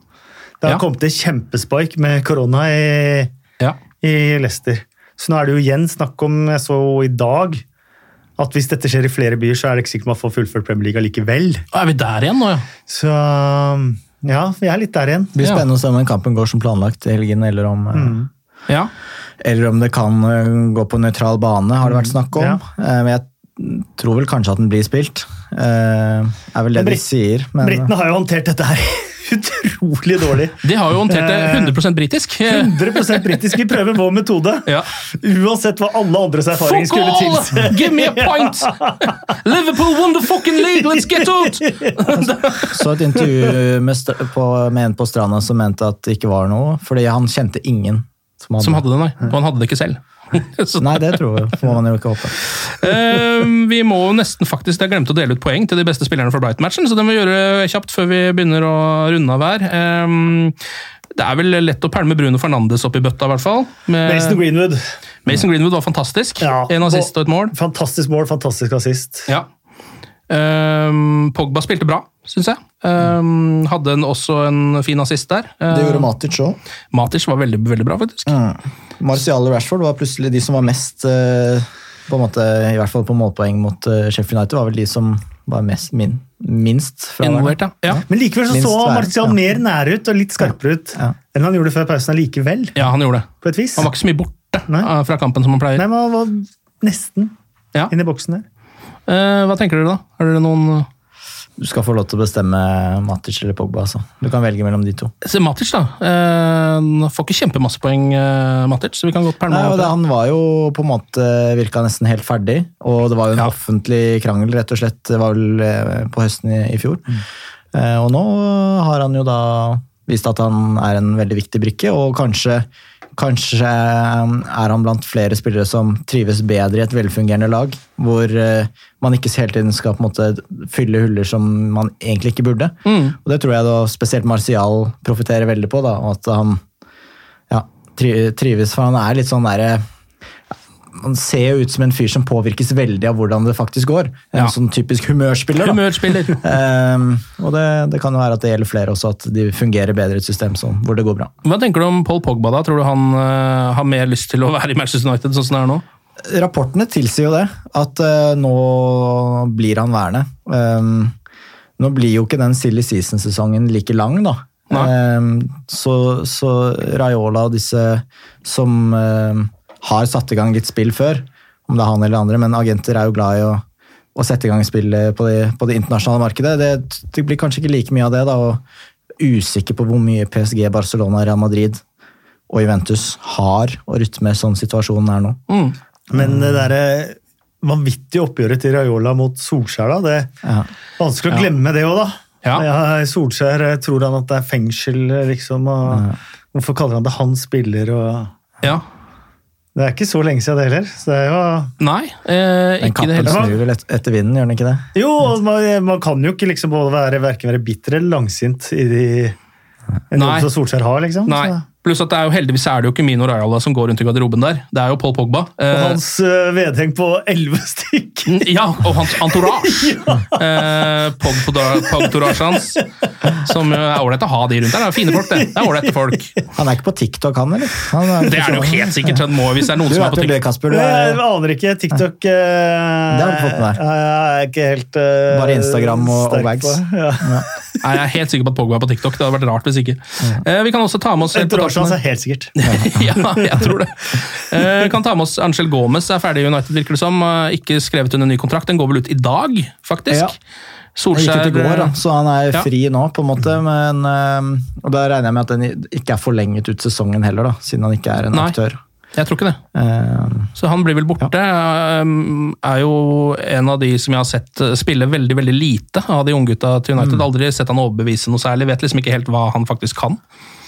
Det har Ja. kommet et kjempespike med korona i, ja. i Leicester. Så nå er det jo igjen snakk om, jeg så i dag, at hvis dette skjer i flere byer, så er det ikke sikkert man får fullført Premier League likevel. Er vi der igjen nå, ja? Så ja, vi er litt der igjen. Det blir spennende å se om den kampen går som planlagt i helgen, eller om, eh, Ja. eller om det kan eh, gå på nøytral bane, har det vært snakk om. Ja. Eh, men jeg tror vel kanskje at den blir spilt. Uh, er vel det Men de sier. Men Britene har jo håndtert dette her utrolig dårlig. De har jo håndtert det Eh. 100% britisk. 100% britisk. Vi prøver vår metode. Ja. Uansett hva alle andres erfaring Fuck skulle all! Give me a point! Liverpool won the fucking league, let's get out! så et intervju med, på, med en på stranda som mente at det ikke var noe, fordi han kjente ingen som hadde, Som hadde det, nei. Og han hadde det ikke selv. Nei, det tror jeg, får man jo ikke håpe. uh, vi må nesten faktisk, Jeg glemte å dele ut poeng til de beste spillerne for Bright-matchen, så det må vi gjøre kjapt før vi begynner å runde av her. Eh, det er vel lett å pælme Bruno Fernandes opp i bøtta, i hvert fall. Med- Mason Greenwood. Mason Greenwood var fantastisk. Ja. En assist og et mål. Fantastisk mål, fantastisk assist. Ja. Ehm, Pogba spilte bra, syns jeg. Um, hadde en, også en fin assist der. Det gjorde Ehm, Matic òg. Matic var veldig, veldig bra, faktisk. Martial og Rashford var plutselig de som var mest eh, på en måte, I hvert fall på målpoeng mot eh, Sheffield United, var vel de som var mest, min, minst Involvert, ja. ja. Men likevel så, Minst så Martial ja. mer nære ut og litt skarpere ut Ja. enn han gjorde før pausen allikevel, Ja, han gjorde det. på et vis. Han var ikke så mye borte Nei. eh, fra kampen som han pleier. Nei, men han var nesten Ja. inn i boksen der. Uh, hva tenker dere, da? Har dere noen Du skal få lov til å bestemme Matic eller Pogba. Altså. Du kan velge mellom de to. Se Matic, da. Eh, får ikke kjempemasse poeng, eh, Matic, så vi kan godt pælme Nei, det. Han var jo på en måte virka nesten helt ferdig, og det var jo en offentlig krangel, rett og slett. Det var vel eh, på høsten i, i fjor. Eh, og nå har han jo da vist at han er en veldig viktig brikke, og kanskje Kanskje eh, er han blant flere spillere som trives bedre i et velfungerende lag, hvor eh, man ikke hele tiden skal på en måte fylle huller som man egentlig ikke burde. Mm. Og Det tror jeg da spesielt Martial profitterer veldig på. da, at han ja, trives, for han er litt sånn derre Han ser jo ut som en fyr som påvirkes veldig av hvordan det faktisk går. En Ja. sånn typisk humørspiller. Humørspiller. um, og det, det kan jo være at det gjelder flere også, at de fungerer bedre i et system som, hvor det går bra. Hva tenker du om Paul Pogba? da? Tror du han uh, har mer lyst til å være i Manchester United sånn som det er nå? Rapportene tilsier jo det, at uh, nå blir han værende. Um, nå blir jo ikke den silly season-sesongen like lang, da. Ehm, så, så Raiola og disse som ehm, har satt i gang litt spill før, om det er han eller andre, men agenter er jo glad i å, å sette i gang spill på det, på det internasjonale markedet. Det, det blir kanskje ikke like mye av det, da, og usikker på hvor mye PSG, Barcelona, Real Madrid og Juventus har å rutte med sånn situasjonen er nå. Mm. Men det derre vanvittige oppgjøret til Raiola mot Solskjær, da, det er Ja. vanskelig å Ja. glemme det òg, da. Ja. Solskjær eh, tror han at det er fengsel, liksom. og Hvorfor kaller han det hans spiller? og... Ja. Det er ikke så lenge siden det heller. Så det er jo... Nei, eh, ikke det kappen hele snur vel et, etter vinden, gjør den ikke det? Jo, og man, man kan jo ikke liksom både være, hverken være bitter eller langsint i de en Nei. jobb som Solskjær har, liksom. Nei. Så. Pluss at det er jo heldigvis er det jo ikke Mino Rajala som går rundt i garderoben der. Det er jo Paul Pogba. Og Eh, hans uh, vedheng på elleve stykk. ja, og hans entourage. ja. uh, Pogtourage hans. Som er ålreit å ha de rundt der. Det er fine folk, det. Det er ålreite folk. Han er ikke på TikTok, han, eller? Han er, Det er det jo helt sikkert. Han Må, hvis det er noen Du som er på TikTok. det, TikTok. Kasper? Du Jeg er aner ikke. TikTok uh, Det har du fått med deg. Jeg er ikke helt uh, Bare Instagram og- og wags. på. Ja. Nei, Jeg er helt sikker på at Pogba er på TikTok. Det hadde vært rart hvis ikke. Eh, vi kan også ta med oss helt tampen- er helt sikkert. ja, jeg tror det. Eh, kan ta med oss Angel Gomez, er ferdig i United, virker det som. Eh, ikke skrevet under ny kontrakt. Den går vel ut i dag, faktisk. Ja. Solskjær gikk ut i går, da, så han er Ja. fri nå, på en måte. Men, eh, og da regner jeg med at den ikke er forlenget ut sesongen heller, da, siden han ikke er en Nei. aktør. Jeg tror ikke det. Uh, Så han blir vel borte. Ja. Er jo en av de som jeg har sett uh, spille veldig veldig lite av de unggutta til United. Mm. Aldri sett han overbevise noe særlig. Vet liksom ikke helt hva han faktisk kan.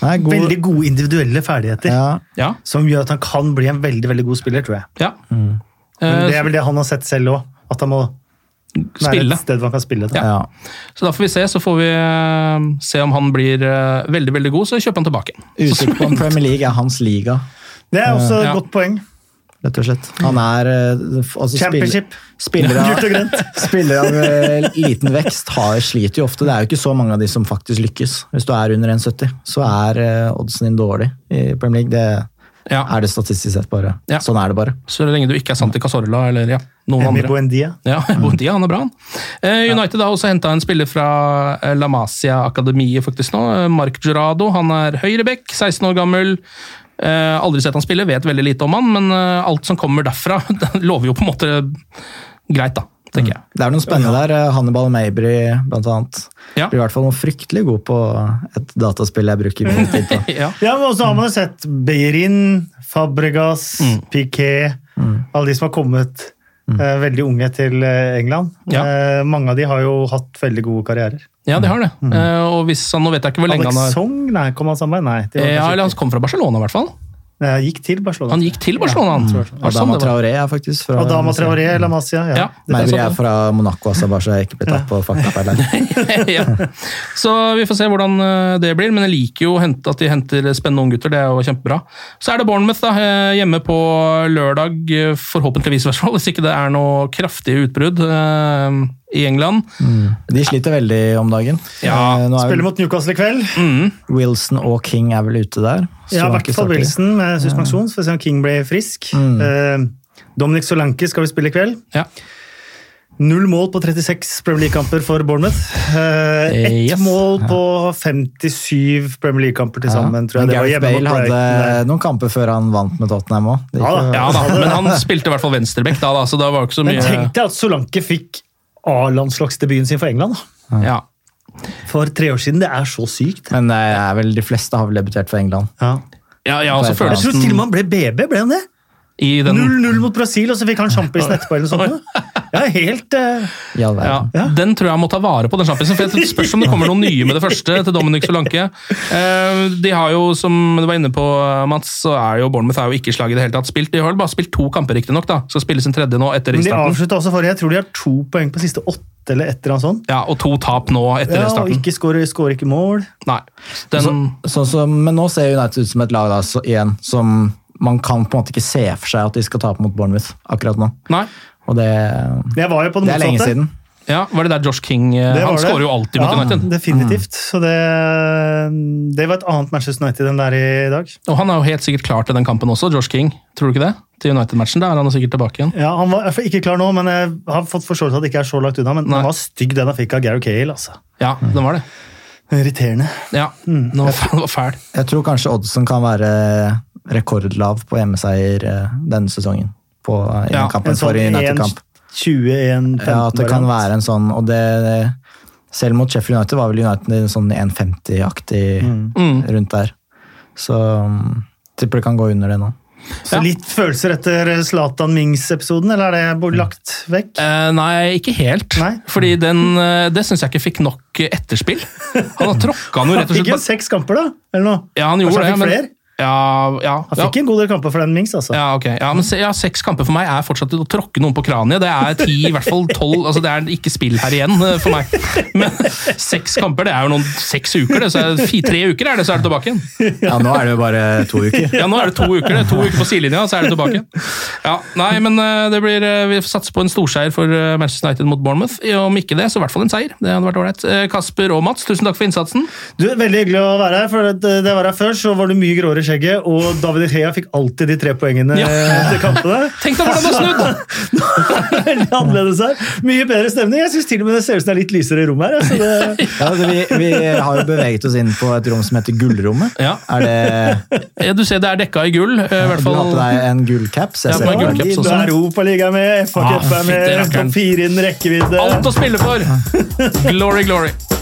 nei, god, Veldig gode individuelle ferdigheter. ja, Ja. Som gjør at han kan bli en veldig veldig god spiller, tror jeg. ja. Mm. Men Eh, det er vel det han har sett selv òg. At han må være Spille. et sted hvor han kan spille. Da. Ja. ja. Så da får vi se. Så får vi se om han blir veldig veldig god, så kjøper han tilbake. Usikker på om Premier League er hans liga, Det er også et Ja. godt poeng. rett og slett. Han er eh, altså, Championship. Spiller, spiller av, spiller av eh, liten vekst har, sliter jo ofte. Det er jo ikke så mange av de som faktisk lykkes. Hvis du er under 1,70, så er eh, oddsen din dårlig i Premier League. Det Ja. er det statistisk sett bare. Ja. Sånn er det bare. Så lenge du ikke er Santi Casorla eller ja, noen Emi andre. Buendia. Ja, Buendia, han er bra, han. United har også henta en spiller fra La Masia-akademiet faktisk nå. Mark Jurado. Han er høyreback, 16 år gammel. Eh, aldri sett han spille, vet veldig lite om han, men eh, alt som kommer derfra, det lover jo på en måte greit, da, tenker jeg. Det er noen spennende der. eh, Hannibal Mabry, blant annet. Ja. Blir i hvert fall noe fryktelig god på et dataspill jeg bruker mye tid på. Ja. Ja, men også har man jo sett Beirin, Fabregas, Mm. Piquet Alle de som har kommet eh, veldig unge til eh, England. Ja. Eh, mange av de har jo hatt veldig gode karrierer. ja, de har det. Mm. og hvis Nå vet jeg ikke hvor lenge Alex han har Song, nei, kom han sammen? Nei, Ja, eller han kom fra Barcelona, i hvert fall. Han gikk til Barcelona. Han gikk til Barcelona, han. Ja, det sånn Adama? Traoré er faktisk fra Adama Traoré, La Masia. Ja. Ja, det er det. fra Monaco, altså, bare så jeg ikke blir tatt på faktafeil ja. Så vi får se hvordan eh, det blir, men jeg liker jo at de henter spennende unggutter. Det er jo kjempebra. Så er det Bournemouth da, eh, hjemme på lørdag, eh, forhåpentligvis i hvert fall, hvis ikke det er noe kraftige utbrudd eh, i England. De sliter veldig om dagen. Ja, Eh, nå er Spiller mot Newcastle i kveld. Wilson og King er vel ute der. så Ja, i hvert fall. Wilson med suspensjon, så får vi se om King blir frisk. Mm. Eh, Dominic Solanke skal vi spille i kveld. Ja. Null mål på 36 Premier League-kamper for Bournemouth. Eh, Ett Yes. mål på 57 Premier League-kamper til sammen, tror jeg. Men Det var Gareth Bale hadde noen kamper før han vant med Tottenham òg. Ja ja men han spilte i hvert fall venstrebekk da, da, så da var det ikke så mye Men tenkte tenk deg at Solanke fikk A-landslagsdebuten sin for England. da. Ja. For tre år siden. Det er så sykt. Men det er vel de fleste har vel debutert for England. Ja. Ja, jeg Jeg tror til og med han ble BB, ble han det? I den 0-0 mot Brasil, og så fikk han sjampisen etterpå. eller noe sånt. Ja, helt... Uh... Ja, ja. Den tror jeg må ta vare på, den sjampisen. For jeg spørs om det kommer noen nye med det første til Dominic Solanke. Eh, De har jo, som du var inne på, Mats, så er jo Bournemouth er jo ikke slag i det hele tatt spilt. De har bare spilt to kamper, riktignok. Skal spille sin tredje nå etter Men de restarten. avslutta også forrige. Jeg tror de har to poeng på siste åtte eller et eller annet sånt. Ja, Og to tap nå etter Ja, og ikke skårer, skårer ikke mål. Nei. Den, Så, så, så, men nå ser United ut som et lag da, så, igjen som man kan på en måte ikke se for seg at de skal tape mot Bournemouth akkurat nå. nei. Og det, det, var jo på det det er lenge siden. Ja, Var det der Josh King eh, Det Han skårer jo alltid mot ja, United. Definitivt. Så det, det var et annet Manchester United enn det er i dag. Og han er jo helt sikkert klar til den kampen også, Josh King. Tror du ikke det? Til United-matchen. Da er han sikkert tilbake igjen. Ja, Han var ikke klar nå, men jeg har fått forståelse at det ikke er så langt unna. Men Nei. den var stygg, den han fikk av Gary Cale. altså. Ja, den var det. Irriterende. Ja, var, den var fæl. Jeg tror kanskje oddsen kan være rekordlav på hjemmeseier eh, denne sesongen. På eh, Ja, sånn for United-kamp. 21-15 Ja, at det kan være en sånn, og det Selv mot Sheffield United var vel United en sånn 1,50-aktig Mm. rundt der. Så um, tipper det kan gå under det nå. Så Ja. litt følelser etter Zlatan Mings-episoden, eller er det lagt vekk? Eh, nei, ikke helt. Nei. Fordi den, eh, det syns jeg ikke fikk nok etterspill. Han har tråkka noe rett og slett. Fikk jo seks kamper, da? Eller noe? Ja, han Kanskje gjorde han det, fikk men flere? Ja, ja, Han ja. fikk en god del kamper for den Mings, altså. Ja, ok. Ja, men se, ja, Seks kamper for meg er fortsatt å tråkke noen på kraniet. Det er ti, i hvert fall tolv. altså Det er ikke spill her igjen eh, for meg. Men seks kamper, det er jo noen seks uker. Det, så er tre uker er det, så er det tilbake igjen. Ja, nå er det jo bare to uker. Ja, nå er det to uker, det. To uker på sidelinja, så er det tilbake. Ja, nei, men eh, det blir, eh, vi får satse på en storseier for Manchester United mot Bournemouth. Om ikke det, så i hvert fall en seier. Det hadde vært ålreit. Kasper og Mats, tusen takk for innsatsen. Du, Veldig hyggelig å være her. for det, det var her Før så var du mye gråere skjegget, og David Hea fikk alltid de tre poengene Ja. til kampene. Tenk deg hvordan det har snudd! Veldig annerledes her. Mye bedre stemning. Jeg syns til og med det ser ut som det er litt lysere rom her. Altså det, Ja, altså, vi, vi har jo beveget oss inn på et rom som heter Gullrommet. Ja. Er det Ja, Du ser det er dekka i gull. eh, I hvert Du har på deg en gullcaps? Ja, gullcaps du også. er Europaliga med, FA Ah, Cup er med, rakkeren. topp fire innen rekkevidde. Alt å spille for! Glory, glory.